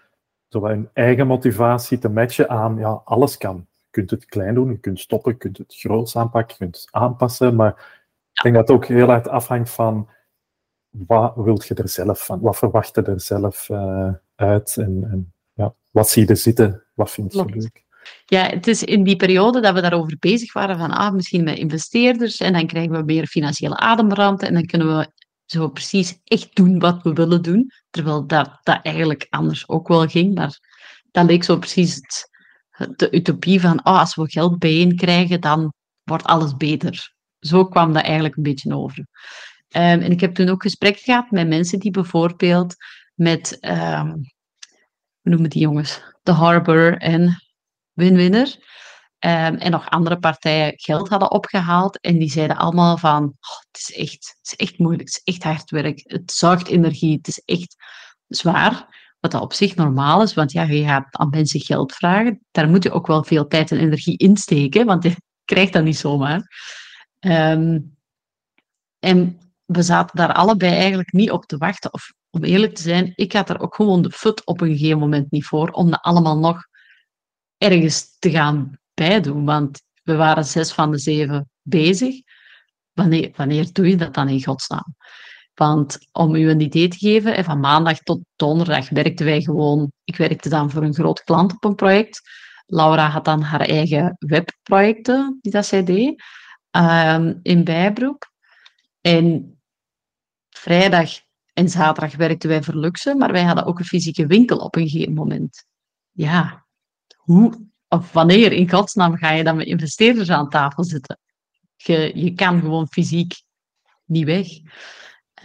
zo hun eigen motivatie te matchen aan ja, alles kan. Je kunt het klein doen, je kunt stoppen, je kunt het groots aanpakken, je kunt het aanpassen, maar ik denk dat het ook heel erg afhangt van wat wil je er zelf van, wat verwacht je er zelf uh, uit en, en ja, wat zie je er zitten, wat vind je leuk. Ja, het is in die periode dat we daarover bezig waren van ah, misschien met investeerders en dan krijgen we meer financiële ademruimte en dan kunnen we zo precies echt doen wat we willen doen. Terwijl dat, dat eigenlijk anders ook wel ging, maar dat leek zo precies het, de utopie van oh, als we geld bijeen krijgen, dan wordt alles beter. Zo kwam dat eigenlijk een beetje over. Um, en ik heb toen ook gesprek gehad met mensen die bijvoorbeeld met, um, hoe noemen die jongens? The Harbor en Winwinner. Um, en nog andere partijen geld hadden opgehaald. En die zeiden allemaal van, oh, het, is echt, het is echt moeilijk, het is echt hard werk. Het zuigt energie, het is echt zwaar. Wat dat op zich normaal is, want ja, je gaat aan mensen geld vragen. Daar moet je ook wel veel tijd en energie in steken, want je krijgt dat niet zomaar. En we zaten daar allebei eigenlijk niet op te wachten. Of om eerlijk te zijn, ik had er ook gewoon de fut op een gegeven moment niet voor om dat allemaal nog ergens te gaan bijdoen. Want we waren zes van de zeven bezig. Wanneer, wanneer doe je dat dan in godsnaam? Want om u een idee te geven, van maandag tot donderdag werkten wij gewoon. Ik werkte dan voor een groot klant op een project. Laura had dan haar eigen webprojecten die dat zij deed um, in bijbroek. En vrijdag en zaterdag werkten wij voor Luxe, maar wij hadden ook een fysieke winkel op een gegeven moment. Ja, hoe of wanneer in godsnaam ga je dan met investeerders aan tafel zitten? Je, je kan gewoon fysiek niet weg.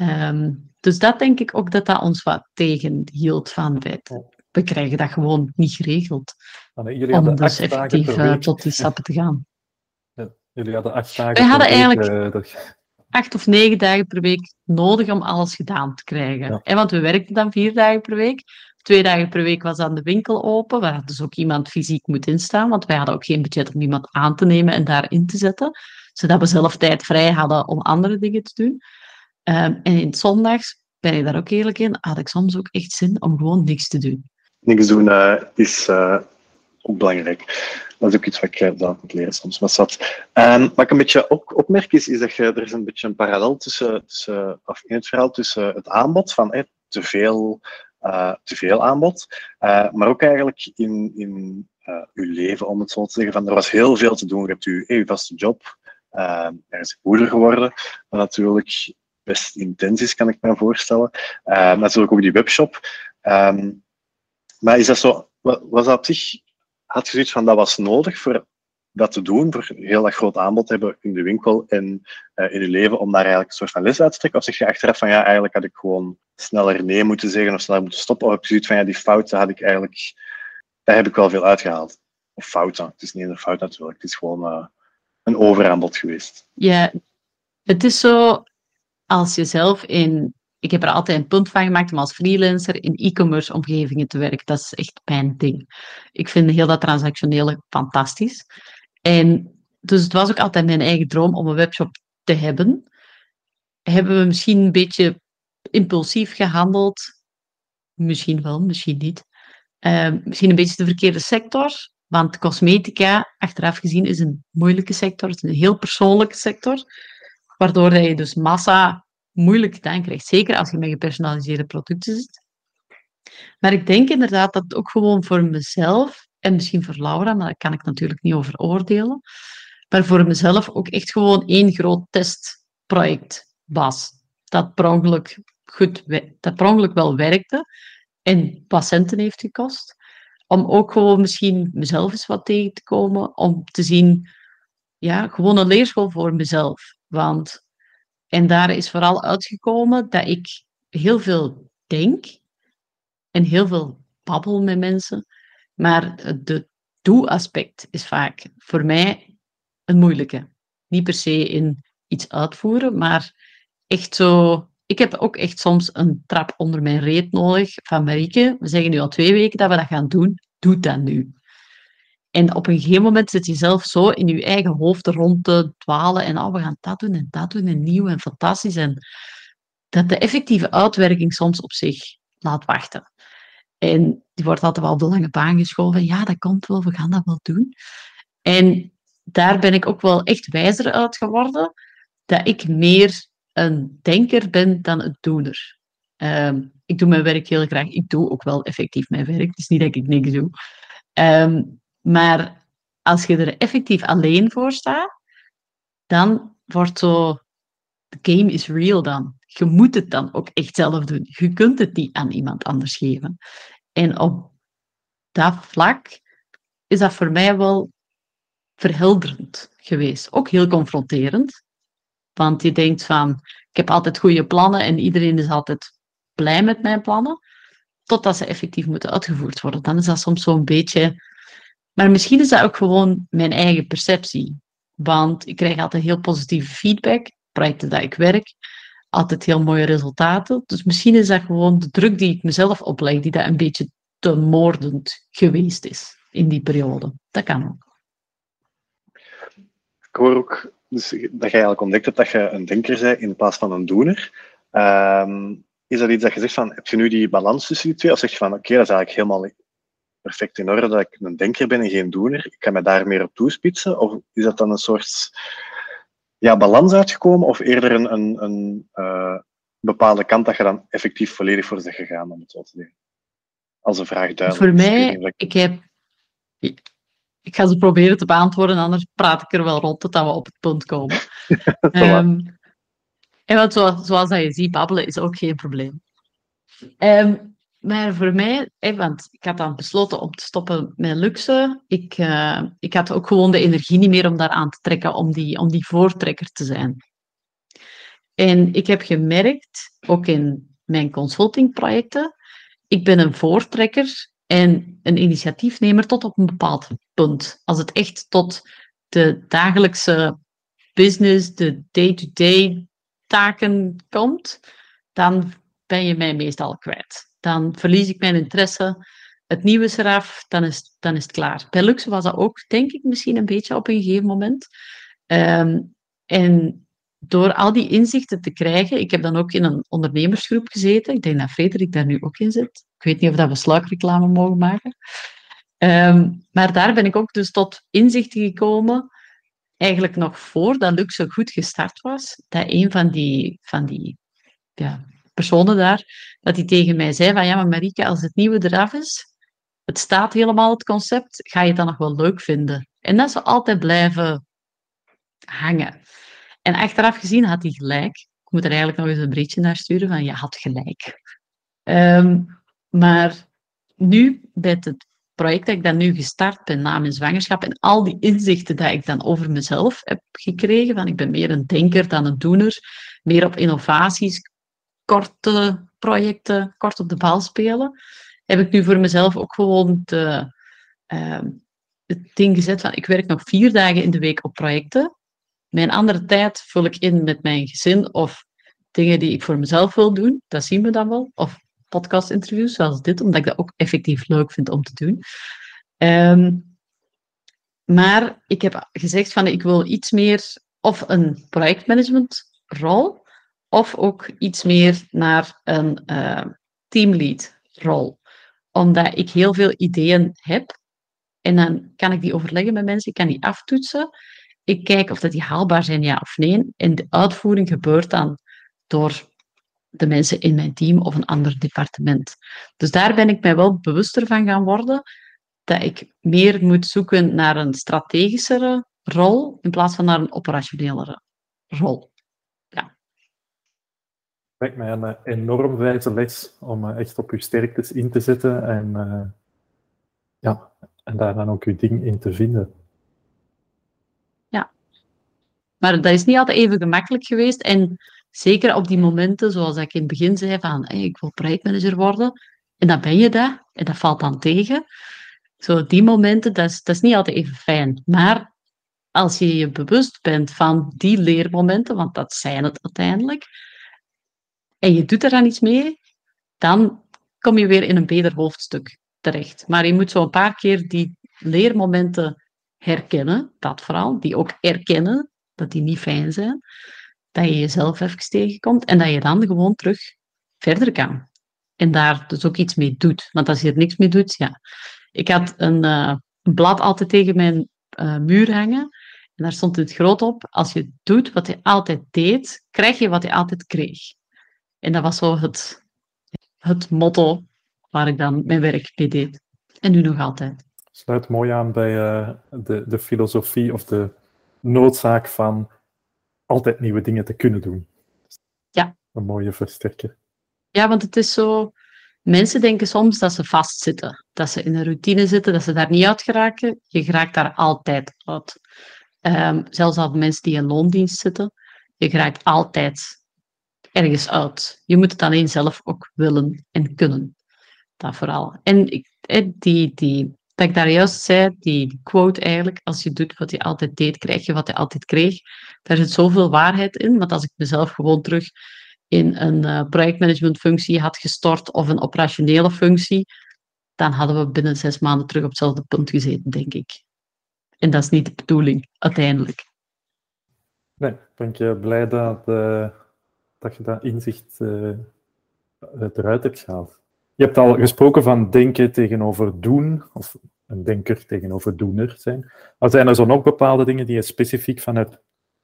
Um, dus dat denk ik ook dat dat ons wat tegenhield van het. We krijgen dat gewoon niet geregeld. Jullie om dus effectief uh, tot die stappen te gaan. Ja, jullie hadden acht dagen We hadden eigenlijk uh, acht of negen dagen per week nodig om alles gedaan te krijgen. Ja. En want we werkten dan vier dagen per week. Twee dagen per week was dan de winkel open, waar dus ook iemand fysiek moet instaan, want wij hadden ook geen budget om iemand aan te nemen en daarin te zetten, zodat we zelf tijd vrij hadden om andere dingen te doen. Um, en in het zondags, ben ik daar ook eerlijk in, had ik soms ook echt zin om gewoon niks te doen. Niks doen uh, is uh, ook belangrijk. Dat is ook iets wat ik uh, moet leren soms. Maar zat. Um, wat ik een beetje op, opmerk is, is dat er is een beetje een parallel tussen, tussen of in het verhaal tussen het aanbod van hey, te veel uh, te veel aanbod. Uh, maar ook eigenlijk in, in uw leven, om het zo te zeggen. Van, er was heel veel te doen. Je hebt uw, uw vaste job. er is moeder geworden. Wat natuurlijk best intens is, kan ik me voorstellen. natuurlijk ook die webshop. Maar is dat zo, was dat op zich, had je zoiets van dat was nodig voor dat te doen, voor heel dat groot aanbod hebben in de winkel en uh, in je leven, om daar eigenlijk een soort van les uit te trekken? Of zeg je achteraf van ja, eigenlijk had ik gewoon sneller nee moeten zeggen of sneller moeten stoppen? Of heb je zoiets van ja, die fouten had ik eigenlijk, daar heb ik wel veel uitgehaald. Of fouten, het is niet een fout natuurlijk, het is gewoon uh, een overaanbod geweest. Ja, het is zo, als je zelf in ik heb er altijd een punt van gemaakt om als freelancer in e-commerce omgevingen te werken. Dat is echt mijn ding. Ik vind heel dat transactionele fantastisch. En dus het was ook altijd mijn eigen droom om een webshop te hebben. Hebben we misschien een beetje impulsief gehandeld? Misschien wel, misschien niet. Uh, misschien een beetje de verkeerde sector. Want cosmetica, achteraf gezien, is een moeilijke sector. Het is een heel persoonlijke sector. Waardoor je dus massa moeilijk gedaan krijgt. Zeker als je met gepersonaliseerde producten zit. Maar ik denk inderdaad dat ook gewoon voor mezelf en misschien voor Laura, maar daar kan ik natuurlijk niet over oordelen. Maar voor mezelf ook echt gewoon één groot testproject was. Dat per ongeluk, goed, dat per ongeluk wel werkte en patiënten heeft gekost. Om ook gewoon misschien mezelf eens wat tegen te komen. Om te zien, ja, gewoon een leerschool voor mezelf. Want, en daar is vooral uitgekomen dat ik heel veel denk en heel veel babbel met mensen. Maar de doe-aspect is vaak voor mij een moeilijke. Niet per se in iets uitvoeren, maar echt zo. Ik heb ook echt soms een trap onder mijn reet nodig van Marieke. We zeggen nu al twee weken dat we dat gaan doen. doe dat nu. En op een gegeven moment zit je zelf zo in je eigen hoofd rond te dwalen en oh, we gaan dat doen en dat doen en nieuw en fantastisch. En dat de effectieve uitwerking soms op zich laat wachten. En die wordt altijd wel op de lange baan geschoven. Ja, dat komt wel, we gaan dat wel doen. En daar ben ik ook wel echt wijzer uit geworden, dat ik meer een denker ben dan een doener. Ehm, ik doe mijn werk heel graag. Ik doe ook wel effectief mijn werk. Het is niet dat ik niks doe. Ehm, maar als je er effectief alleen voor staat, dan wordt zo... De game is real dan. Je moet het dan ook echt zelf doen. Je kunt het niet aan iemand anders geven. En op dat vlak is dat voor mij wel verhelderend geweest. Ook heel confronterend. Want je denkt van, ik heb altijd goede plannen en iedereen is altijd blij met mijn plannen. Totdat ze effectief moeten uitgevoerd worden. Dan is dat soms zo'n beetje... Maar misschien is dat ook gewoon mijn eigen perceptie. Want ik krijg altijd heel positieve feedback. Projecten dat ik werk. Altijd heel mooie resultaten. Dus misschien is dat gewoon de druk die ik mezelf opleg, die dat een beetje te moordend geweest is in die periode. Dat kan ook. Ik hoor ook dus, dat je eigenlijk ontdekt hebt dat je een denker bent in plaats van een doener. Um, is dat iets dat je zegt van, heb je nu die balans tussen die twee? Of zeg je van, oké, dat is eigenlijk helemaal perfect in orde dat ik een denker ben en geen doener. Ik kan me daar meer op toespitsen? Of is dat dan een soort ja, balans uitgekomen? Of eerder een, een, een uh, bepaalde kant dat je dan effectief volledig voor bent gegaan, om het zo te zeggen? Als een vraag duidelijk Voor mij, ik heb... Ik ga ze proberen te beantwoorden, anders praat ik er wel rond tot we op het punt komen. um, en wat, zoals, zoals dat je ziet, babbelen is ook geen probleem. Um, maar voor mij, want ik had dan besloten om te stoppen met luxe. Ik, uh, ik had ook gewoon de energie niet meer om daar aan te trekken, om die, om die voortrekker te zijn. En ik heb gemerkt, ook in mijn consultingprojecten, ik ben een voortrekker en een initiatiefnemer tot op een bepaald punt. Als het echt tot de dagelijkse business, de day-to-day taken komt, dan ben je mij meestal kwijt. Dan verlies ik mijn interesse. Het nieuwe is eraf, dan is, dan is het klaar. Bij Luxe was dat ook, denk ik, misschien een beetje op een gegeven moment. Um, en door al die inzichten te krijgen, ik heb dan ook in een ondernemersgroep gezeten. Ik denk dat Frederik daar nu ook in zit. Ik weet niet of dat we sluikreclame mogen maken. Um, maar daar ben ik ook dus tot inzichten gekomen, eigenlijk nog voordat Luxe goed gestart was, dat een van die, van die ja, personen daar, dat hij tegen mij zei van ja, maar Marieke, als het nieuwe eraf is, het staat helemaal het concept, ga je het dan nog wel leuk vinden? En dat ze altijd blijven hangen. En achteraf gezien had hij gelijk. Ik moet er eigenlijk nog eens een berichtje naar sturen van je had gelijk. Um, maar nu, bij het project dat ik dan nu gestart ben na mijn zwangerschap en al die inzichten die ik dan over mezelf heb gekregen, van ik ben meer een denker dan een doener, meer op innovaties, korte projecten, kort op de bal spelen, heb ik nu voor mezelf ook gewoon uh, het ding gezet van ik werk nog vier dagen in de week op projecten. Mijn andere tijd vul ik in met mijn gezin of dingen die ik voor mezelf wil doen. Dat zien we dan wel. Of podcast-interviews zoals dit, omdat ik dat ook effectief leuk vind om te doen. Um, maar ik heb gezegd van ik wil iets meer of een projectmanagementrol of ook iets meer naar een uh, teamlead-rol. Omdat ik heel veel ideeën heb en dan kan ik die overleggen met mensen, ik kan die aftoetsen. Ik kijk of dat die haalbaar zijn, ja of nee. En de uitvoering gebeurt dan door de mensen in mijn team of een ander departement. Dus daar ben ik mij wel bewuster van gaan worden dat ik meer moet zoeken naar een strategischere rol in plaats van naar een operationelere rol. Lijkt mij een enorm wijze les om eh, echt op je sterktes in te zetten en, uh, ja, en daar dan ook je ding in te vinden. Ja, maar dat is niet altijd even gemakkelijk geweest. En Zeker op die momenten, zoals ik in het begin zei, van ik wil projectmanager worden. En dan ben je dat, en dat valt dan tegen. Zo, die momenten, dat is, dat is niet altijd even fijn. Maar als je je bewust bent van die leermomenten, want dat zijn het uiteindelijk, en je doet er dan iets mee, dan kom je weer in een beter hoofdstuk. terecht. Maar je moet zo een paar keer die leermomenten herkennen, dat vooral, die ook erkennen dat die niet fijn zijn, dat je jezelf even tegenkomt en dat je dan gewoon terug verder kan. En daar dus ook iets mee doet. Want als je er niks mee doet, ja. Ik had een, een blad altijd tegen mijn uh, muur hangen. En daar stond het groot op. Als je doet wat je altijd deed, krijg je wat je altijd kreeg. En dat was zo het, het motto waar ik dan mijn werk mee deed. En nu nog altijd. Sluit mooi aan bij uh, de, de filosofie of de noodzaak van altijd nieuwe dingen te kunnen doen. Ja. Een mooie versterker. Ja, want het is zo. Mensen denken soms dat ze vastzitten, dat ze in een routine zitten, dat ze daar niet uit geraken. Je geraakt daar altijd uit. Um, zelfs al mensen die in loondienst zitten, je geraakt altijd ergens uit. Je moet het alleen zelf ook willen en kunnen. Dat vooral. En ik, die, die, dat ik daar juist zei, die quote eigenlijk, als je doet wat je altijd deed, krijg je wat je altijd kreeg. Daar zit zoveel waarheid in, want als ik mezelf gewoon terug in een uh, projectmanagementfunctie had gestort of een operationele functie, dan hadden we binnen zes maanden terug op hetzelfde punt gezeten, denk ik. En dat is niet de bedoeling, uiteindelijk. Nee, ben je blij dat, uh, dat je dat inzicht uh, eruit hebt gehaald. Je hebt al gesproken van denken tegenover doen, of een denker tegenover doener zijn. Maar zijn er zo nog bepaalde dingen die je specifiek vanuit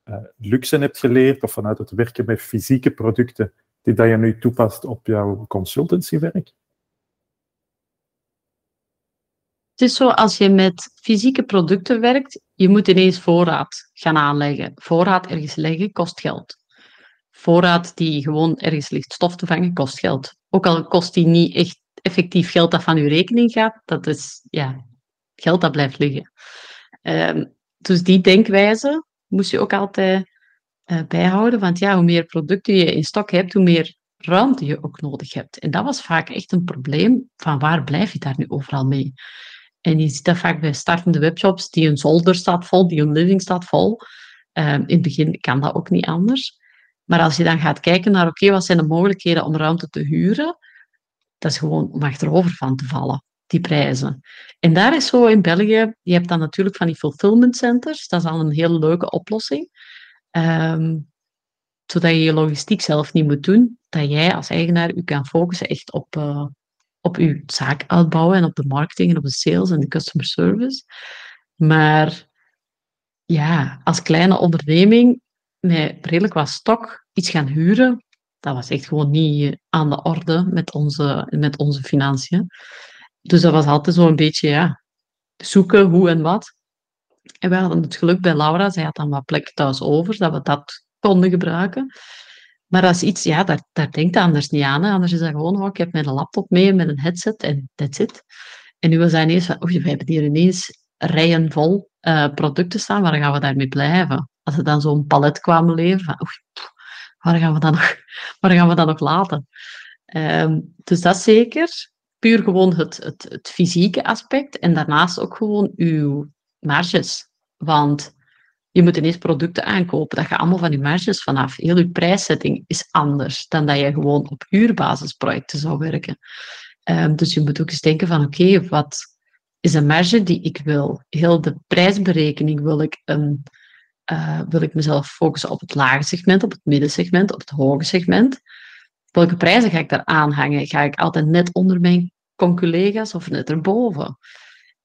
uh, luxe hebt geleerd, of vanuit het werken met fysieke producten, die dat je nu toepast op jouw consultancywerk? Het is zo, als je met fysieke producten werkt, je moet ineens voorraad gaan aanleggen. Voorraad ergens leggen kost geld. Voorraad die gewoon ergens ligt stof te vangen, kost geld. Ook al kost die niet echt effectief geld dat van je rekening gaat, dat is ja, geld dat blijft liggen. Um, dus die denkwijze moest je ook altijd uh, bijhouden. Want ja, hoe meer producten je in stok hebt, hoe meer ruimte je ook nodig hebt. En dat was vaak echt een probleem van waar blijf je daar nu overal mee? En je ziet dat vaak bij startende webshops, die een zolder staat vol, die een living staat vol. Um, in het begin kan dat ook niet anders. Maar als je dan gaat kijken naar, oké, wat zijn de mogelijkheden om ruimte te huren? Dat is gewoon om achterover van te vallen, die prijzen. En daar is zo in België, je hebt dan natuurlijk van die fulfillment centers, dat is al een hele leuke oplossing. Um, zodat je je logistiek zelf niet moet doen, dat jij als eigenaar je kan focussen echt op, uh, op je zaak uitbouwen en op de marketing en op de sales en de customer service. Maar ja, als kleine onderneming met redelijk wat stok iets gaan huren, dat was echt gewoon niet aan de orde met onze, met onze financiën. Dus dat was altijd zo een beetje, ja, zoeken hoe en wat. En we hadden het geluk bij Laura, zij had dan wat plek thuis over, dat we dat konden gebruiken. Maar is iets, ja, daar, daar denkt anders niet aan. Anders is dat gewoon, oh, ik heb mijn laptop mee met een headset en that's it. En nu was dat ineens van, oei, we hebben hier ineens rijen vol uh, producten staan, waar gaan we daarmee blijven? Als ze dan zo'n palet kwamen leveren, van, waar, gaan we dat nog, waar gaan we dat nog laten? Um, dus dat zeker. Puur gewoon het, het, het fysieke aspect en daarnaast ook gewoon uw marges. Want je moet ineens producten aankopen. Dat gaat allemaal van je marges vanaf. Heel je prijszetting is anders dan dat je gewoon op huurbasisprojecten zou werken. Um, dus je moet ook eens denken van oké, wat is een marge die ik wil? Heel de prijsberekening wil ik, um, uh, wil ik mezelf focussen op het lage segment, op het middensegment, op het hoge segment. Welke prijzen ga ik daar aanhangen? Ga ik altijd net onder mijn conculega's of net erboven?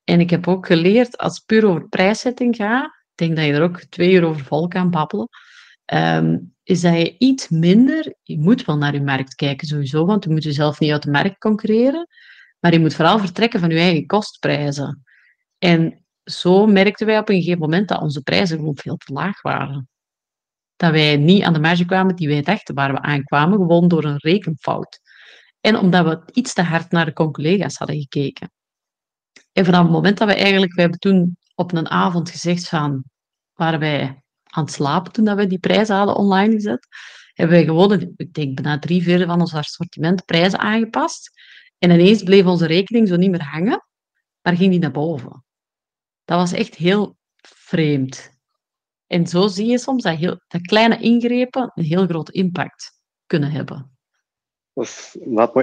En ik heb ook geleerd, als het puur over prijszetting gaat, ik denk dat je er ook twee uur over vol kan babbelen, um, is dat je iets minder, je moet wel naar je markt kijken sowieso, want je moet jezelf niet uit de markt concurreren, maar je moet vooral vertrekken van je eigen kostprijzen. En zo merkten wij op een gegeven moment dat onze prijzen gewoon veel te laag waren. Dat wij niet aan de marge kwamen die wij dachten waar we aankwamen, gewoon door een rekenfout. En omdat we iets te hard naar de collega's hadden gekeken. En vanaf het moment dat we eigenlijk, we hebben toen op een avond gezegd van, waren wij aan het slapen toen dat we die prijzen hadden online gezet, hebben wij gewoon, ik denk bijna drie vierde van ons assortiment prijzen aangepast. En ineens bleef onze rekening zo niet meer hangen, maar ging die naar boven. Dat was echt heel vreemd. En zo zie je soms dat, heel, kleine ingrepen een heel grote impact kunnen hebben.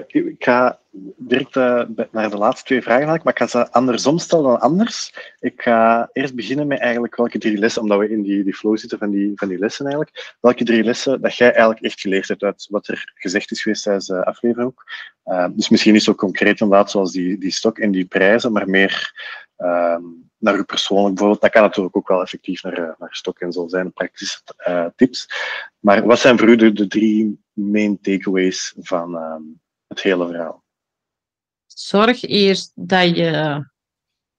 Ik ga direct uh, naar de laatste twee vragen maar ik ga ze andersom stellen dan anders. Ik ga eerst beginnen met eigenlijk welke drie lessen, omdat we in die, die flow zitten van die, van die lessen eigenlijk, welke drie lessen dat jij eigenlijk echt geleerd hebt uit wat er gezegd is geweest tijdens de aflevering ook. Uh, dus misschien niet zo concreet inderdaad zoals die, die stok en die prijzen, maar meer uh, naar u persoonlijk bijvoorbeeld. Dat kan natuurlijk ook wel effectief naar, naar stok en zo zijn, praktische uh, tips. Maar wat zijn voor u de, drie main takeaways van ehm, het hele verhaal? Zorg eerst dat je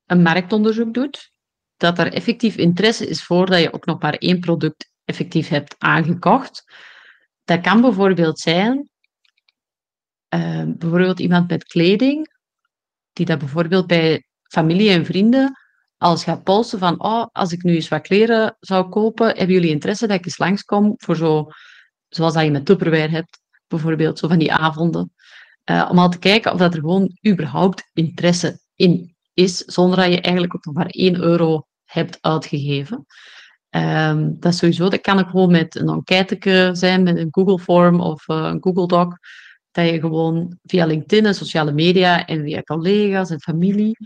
een marktonderzoek doet, dat er effectief interesse is voordat je ook nog maar één product effectief hebt aangekocht. Dat kan bijvoorbeeld zijn, uh, bijvoorbeeld iemand met kleding, die dat bijvoorbeeld bij familie en vrienden als gaat polsen van, oh, als ik nu eens wat kleren zou kopen, hebben jullie interesse dat ik eens langskom voor zo, zoals dat je met Tupperware hebt, bijvoorbeeld, zo van die avonden. Uh, om al te kijken of dat er gewoon überhaupt interesse in is, zonder dat je eigenlijk ook nog maar 1 euro hebt uitgegeven. Um, dat is sowieso, dat kan ook gewoon met een enquête zijn, met een Google Form of uh, een Google Doc, dat je gewoon via LinkedIn en sociale media en via collega's en familie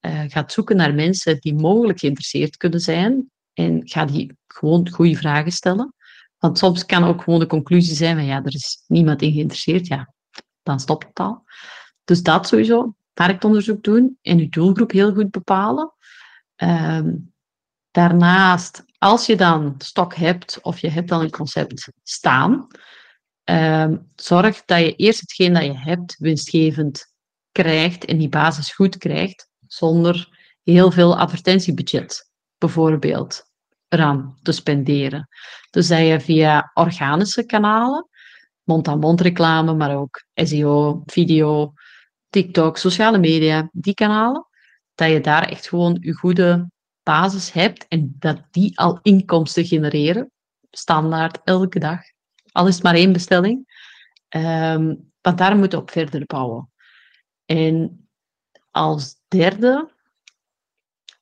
uh, gaat zoeken naar mensen die mogelijk geïnteresseerd kunnen zijn en ga die gewoon goede vragen stellen. Want soms kan ook gewoon de conclusie zijn van ja, er is niemand in geïnteresseerd. Ja, dan stopt het al. Dus dat sowieso, marktonderzoek doen en je doelgroep heel goed bepalen. Um, daarnaast, als je dan stok hebt of je hebt dan een concept staan, um, zorg dat je eerst hetgeen dat je hebt winstgevend krijgt en die basis goed krijgt, zonder heel veel advertentiebudget bijvoorbeeld eraan te spenderen. Dus dat je via organische kanalen mond-aan-mond reclame, maar ook SEO, video, TikTok, sociale media, die kanalen, dat je daar echt gewoon je goede basis hebt en dat die al inkomsten genereren, standaard elke dag. Al is het maar één bestelling. Um, want daar moet je op verder bouwen. En als derde,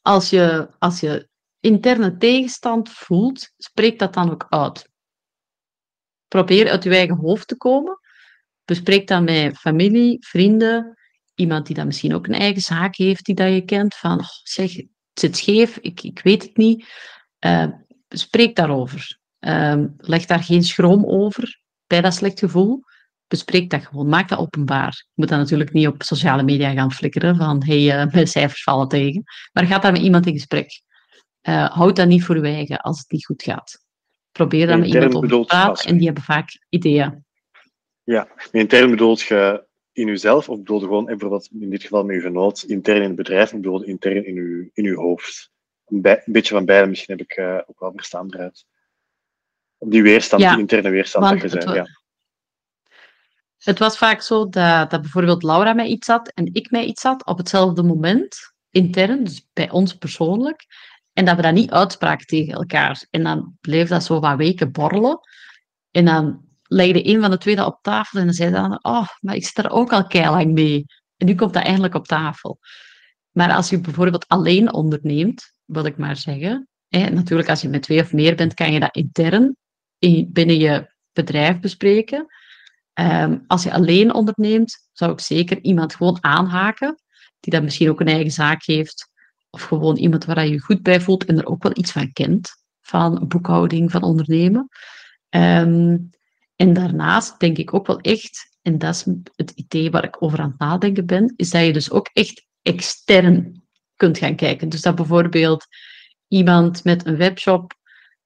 als je, als je interne tegenstand voelt, spreek dat dan ook uit. Probeer uit je eigen hoofd te komen. Bespreek dat met familie, vrienden, iemand die dan misschien ook een eigen zaak heeft die dat je kent. Van, oh, zeg, het zit scheef, ik, ik weet het niet. Uh, spreek daarover. Uh, leg daar geen schroom over bij dat slecht gevoel. Bespreek dat gewoon, maak dat openbaar. Je moet dat natuurlijk niet op sociale media gaan flikkeren van hey, uh, mijn cijfers vallen tegen. Maar ga daar met iemand in gesprek. Uh, houd dat niet voor je eigen als het niet goed gaat. Probeer dan met iemand over te praten en die hebben vaak ideeën. Ja, intern bedoelt je in uzelf of bedoel je gewoon bijvoorbeeld in dit geval met uw genoot intern in het bedrijf of bedoel je intern in uw, in uw hoofd? Een, bij, een beetje van beide misschien heb ik uh, ook wel verstaan eruit. Die weerstand, ja, die interne weerstand dat je zei. Ja. Het was vaak zo dat, dat bijvoorbeeld Laura mij iets had en ik mij iets had op hetzelfde moment, intern, dus bij ons persoonlijk. En dat we dat niet uitspraken tegen elkaar. En dan bleef dat zo wat weken borrelen. En dan legde een van de twee dat op tafel en dan zei dan, oh, maar ik zit er ook al keilang mee. En nu komt dat eindelijk op tafel. Maar als je bijvoorbeeld alleen onderneemt, wil ik maar zeggen, hè, natuurlijk als je met twee of meer bent, kan je dat intern binnen je bedrijf bespreken. Um, als je alleen onderneemt, zou ik zeker iemand gewoon aanhaken, die dat misschien ook een eigen zaak heeft, of gewoon iemand waar je je goed bij voelt en er ook wel iets van kent, van boekhouding, van ondernemen. Um, en daarnaast denk ik ook wel echt, en dat is het idee waar ik over aan het nadenken ben, is dat je dus ook echt extern kunt gaan kijken. Dus dat bijvoorbeeld iemand met een webshop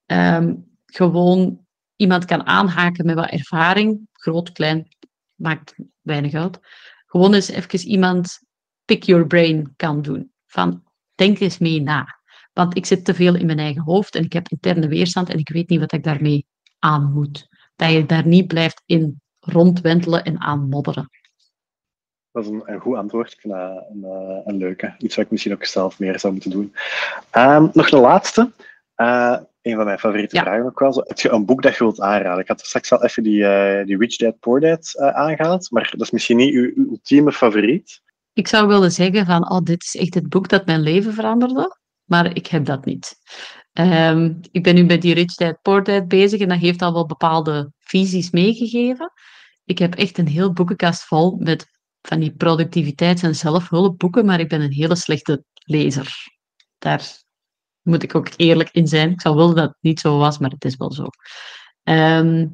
um, gewoon iemand kan aanhaken met wat ervaring, groot, klein, maakt weinig uit. Gewoon eens even iemand pick your brain kan doen. Van, denk eens mee na. Want ik zit te veel in mijn eigen hoofd en ik heb interne weerstand en ik weet niet wat ik daarmee aan moet. Dat je daar niet blijft in rondwentelen en aanmodderen. Dat is een, goed antwoord. Ik vind dat een, leuke. Iets wat ik misschien ook zelf meer zou moeten doen. Um, nog een laatste. Uh, een van mijn favoriete ja. vragen ook wel. Heb je een boek dat je wilt aanraden? Ik had straks al even die, uh, die Rich Dad Poor Dad uh, aangehaald, maar dat is misschien niet uw, uw ultieme favoriet. Ik zou willen zeggen van, oh, dit is echt het boek dat mijn leven veranderde, maar ik heb dat niet. Um, ik ben nu met die Rich Dad Poor Dad bezig en dat heeft al wel bepaalde visies meegegeven. Ik heb echt een heel boekenkast vol met van die productiviteits- en zelfhulpboeken, maar ik ben een hele slechte lezer. Daar moet ik ook eerlijk in zijn. Ik zou willen dat het niet zo was, maar het is wel zo. Ehm,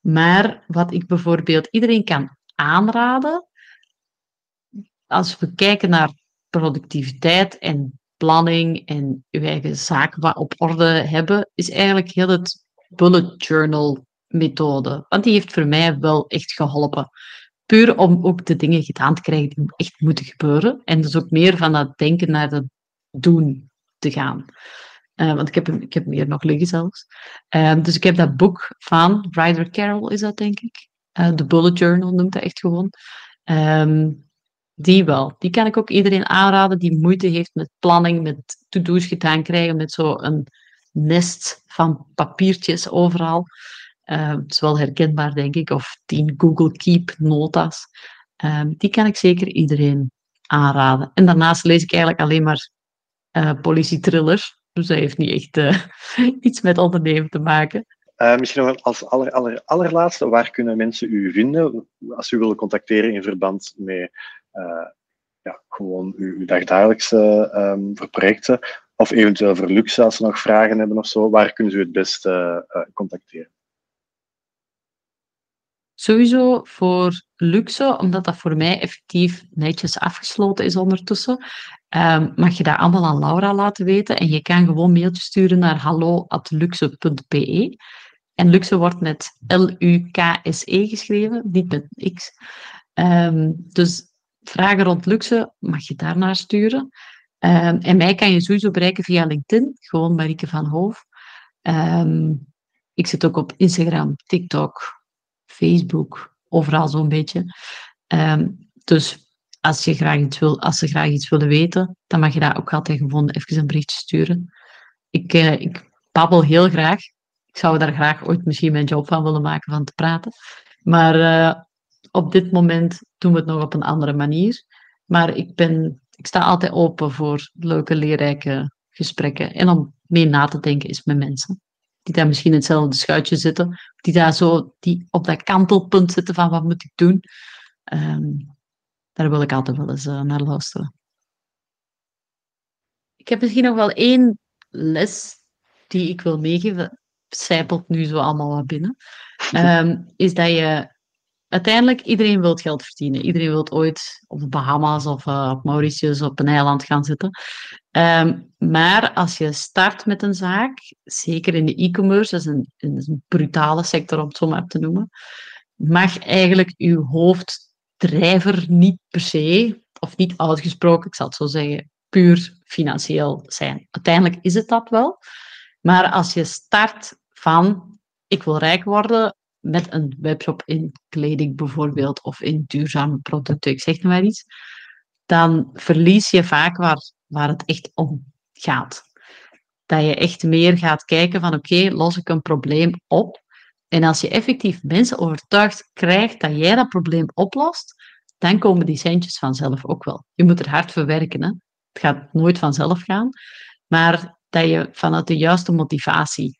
maar wat ik bijvoorbeeld iedereen kan aanraden, als we kijken naar productiviteit en planning en uw eigen zaken op orde hebben, is eigenlijk heel het bullet journal methode. Want die heeft voor mij wel echt geholpen. Puur om ook de dingen gedaan te krijgen die echt moeten gebeuren. En dus ook meer van dat denken naar het doen te gaan. Uh, want ik heb, ik heb meer nog liggen zelfs. Uh, dus ik heb dat boek van Ryder Carroll, is dat denk ik. De Bullet Journal noemt dat echt gewoon. Um, die wel. Die kan ik ook iedereen aanraden die moeite heeft met planning, met to-do's gedaan krijgen, met zo'n nest van papiertjes overal. Uh, het is wel herkenbaar, denk ik. Of tien Google Keep nota's. Uh, die kan ik zeker iedereen aanraden. En daarnaast lees ik eigenlijk alleen maar politietrillers. Dus dat heeft niet echt uh, iets met ondernemen te maken. Uh, misschien nog als aller, aller, allerlaatste, waar kunnen mensen u vinden als u willen contacteren in verband met ja, gewoon uw, uw dagdagelijkse voor projecten? Of eventueel voor luxe, als ze nog vragen hebben of zo, waar kunnen ze u het beste contacteren? Sowieso voor luxe, omdat dat voor mij effectief netjes afgesloten is ondertussen, um, mag je dat allemaal aan Laura laten weten. En je kan gewoon mailtjes sturen naar hallo.luxe.be. En luxe wordt met L-U-K-S-E geschreven, niet met X. Um, dus vragen rond luxe mag je daarnaar sturen. Um, en mij kan je sowieso bereiken via LinkedIn, gewoon Marieke van Hoof. ik zit ook op Instagram, TikTok, Facebook, overal zo'n beetje. Um, dus als, je graag iets wil, als ze graag iets willen weten, dan mag je daar ook altijd gewoon even een berichtje sturen. Ik, uh, ik babbel heel graag. Ik zou daar graag ooit misschien mijn job van willen maken, van te praten. Maar uh, op dit moment doen we het nog op een andere manier. Maar ik, ben, ik sta altijd open voor leuke, leerrijke gesprekken. En om mee na te denken is met mensen die daar misschien in hetzelfde schuitje zitten, die daar zo die op dat kantelpunt zitten van wat moet ik doen. Um, daar wil ik altijd wel eens uh, naar luisteren. Ik heb misschien nog wel één les die ik wil meegeven. Zijpelt nu zo allemaal wat binnen. Um, is dat je uiteindelijk, iedereen wil geld verdienen. Iedereen wil ooit op de Bahamas of uh, op Mauritius op een eiland gaan zitten. Um, maar als je start met een zaak, zeker in de e-commerce, dat is een, een, brutale sector om het zo maar te noemen, mag eigenlijk je hoofddrijver niet per se, of niet uitgesproken, ik zal het zo zeggen, puur financieel zijn. Uiteindelijk is het dat wel. Maar als je start van ik wil rijk worden, met een webshop in kleding bijvoorbeeld, of in duurzame producten, ik zeg maar iets, dan verlies je vaak waar, waar het echt om gaat. Dat je echt meer gaat kijken van oké, los ik een probleem op. En als je effectief mensen overtuigd krijgt dat jij dat probleem oplost, dan komen die centjes vanzelf ook wel. Je moet er hard voor werken. Hè? Het gaat nooit vanzelf gaan. Maar dat je vanuit de juiste motivatie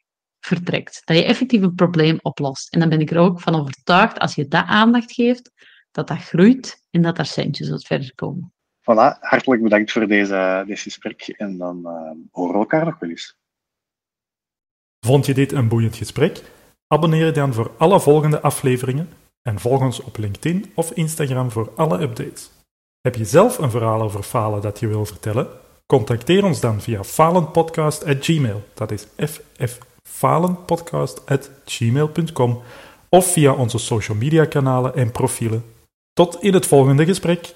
vertrekt. Dat je effectief een probleem oplost. En dan ben ik er ook van overtuigd, als je dat aandacht geeft, dat dat groeit en dat daar centjes uit verder komen. Voilà, hartelijk bedankt voor deze, deze gesprek en dan uh, horen we elkaar nog wel eens. Vond je dit een boeiend gesprek? Abonneer je dan voor alle volgende afleveringen en volg ons op LinkedIn of Instagram voor alle updates. Heb je zelf een verhaal over falen dat je wil vertellen? Contacteer ons dan via falenpodcast.gmail. Dat is ff falenpodcast.gmail.com of via onze social media kanalen en profielen. Tot in het volgende gesprek.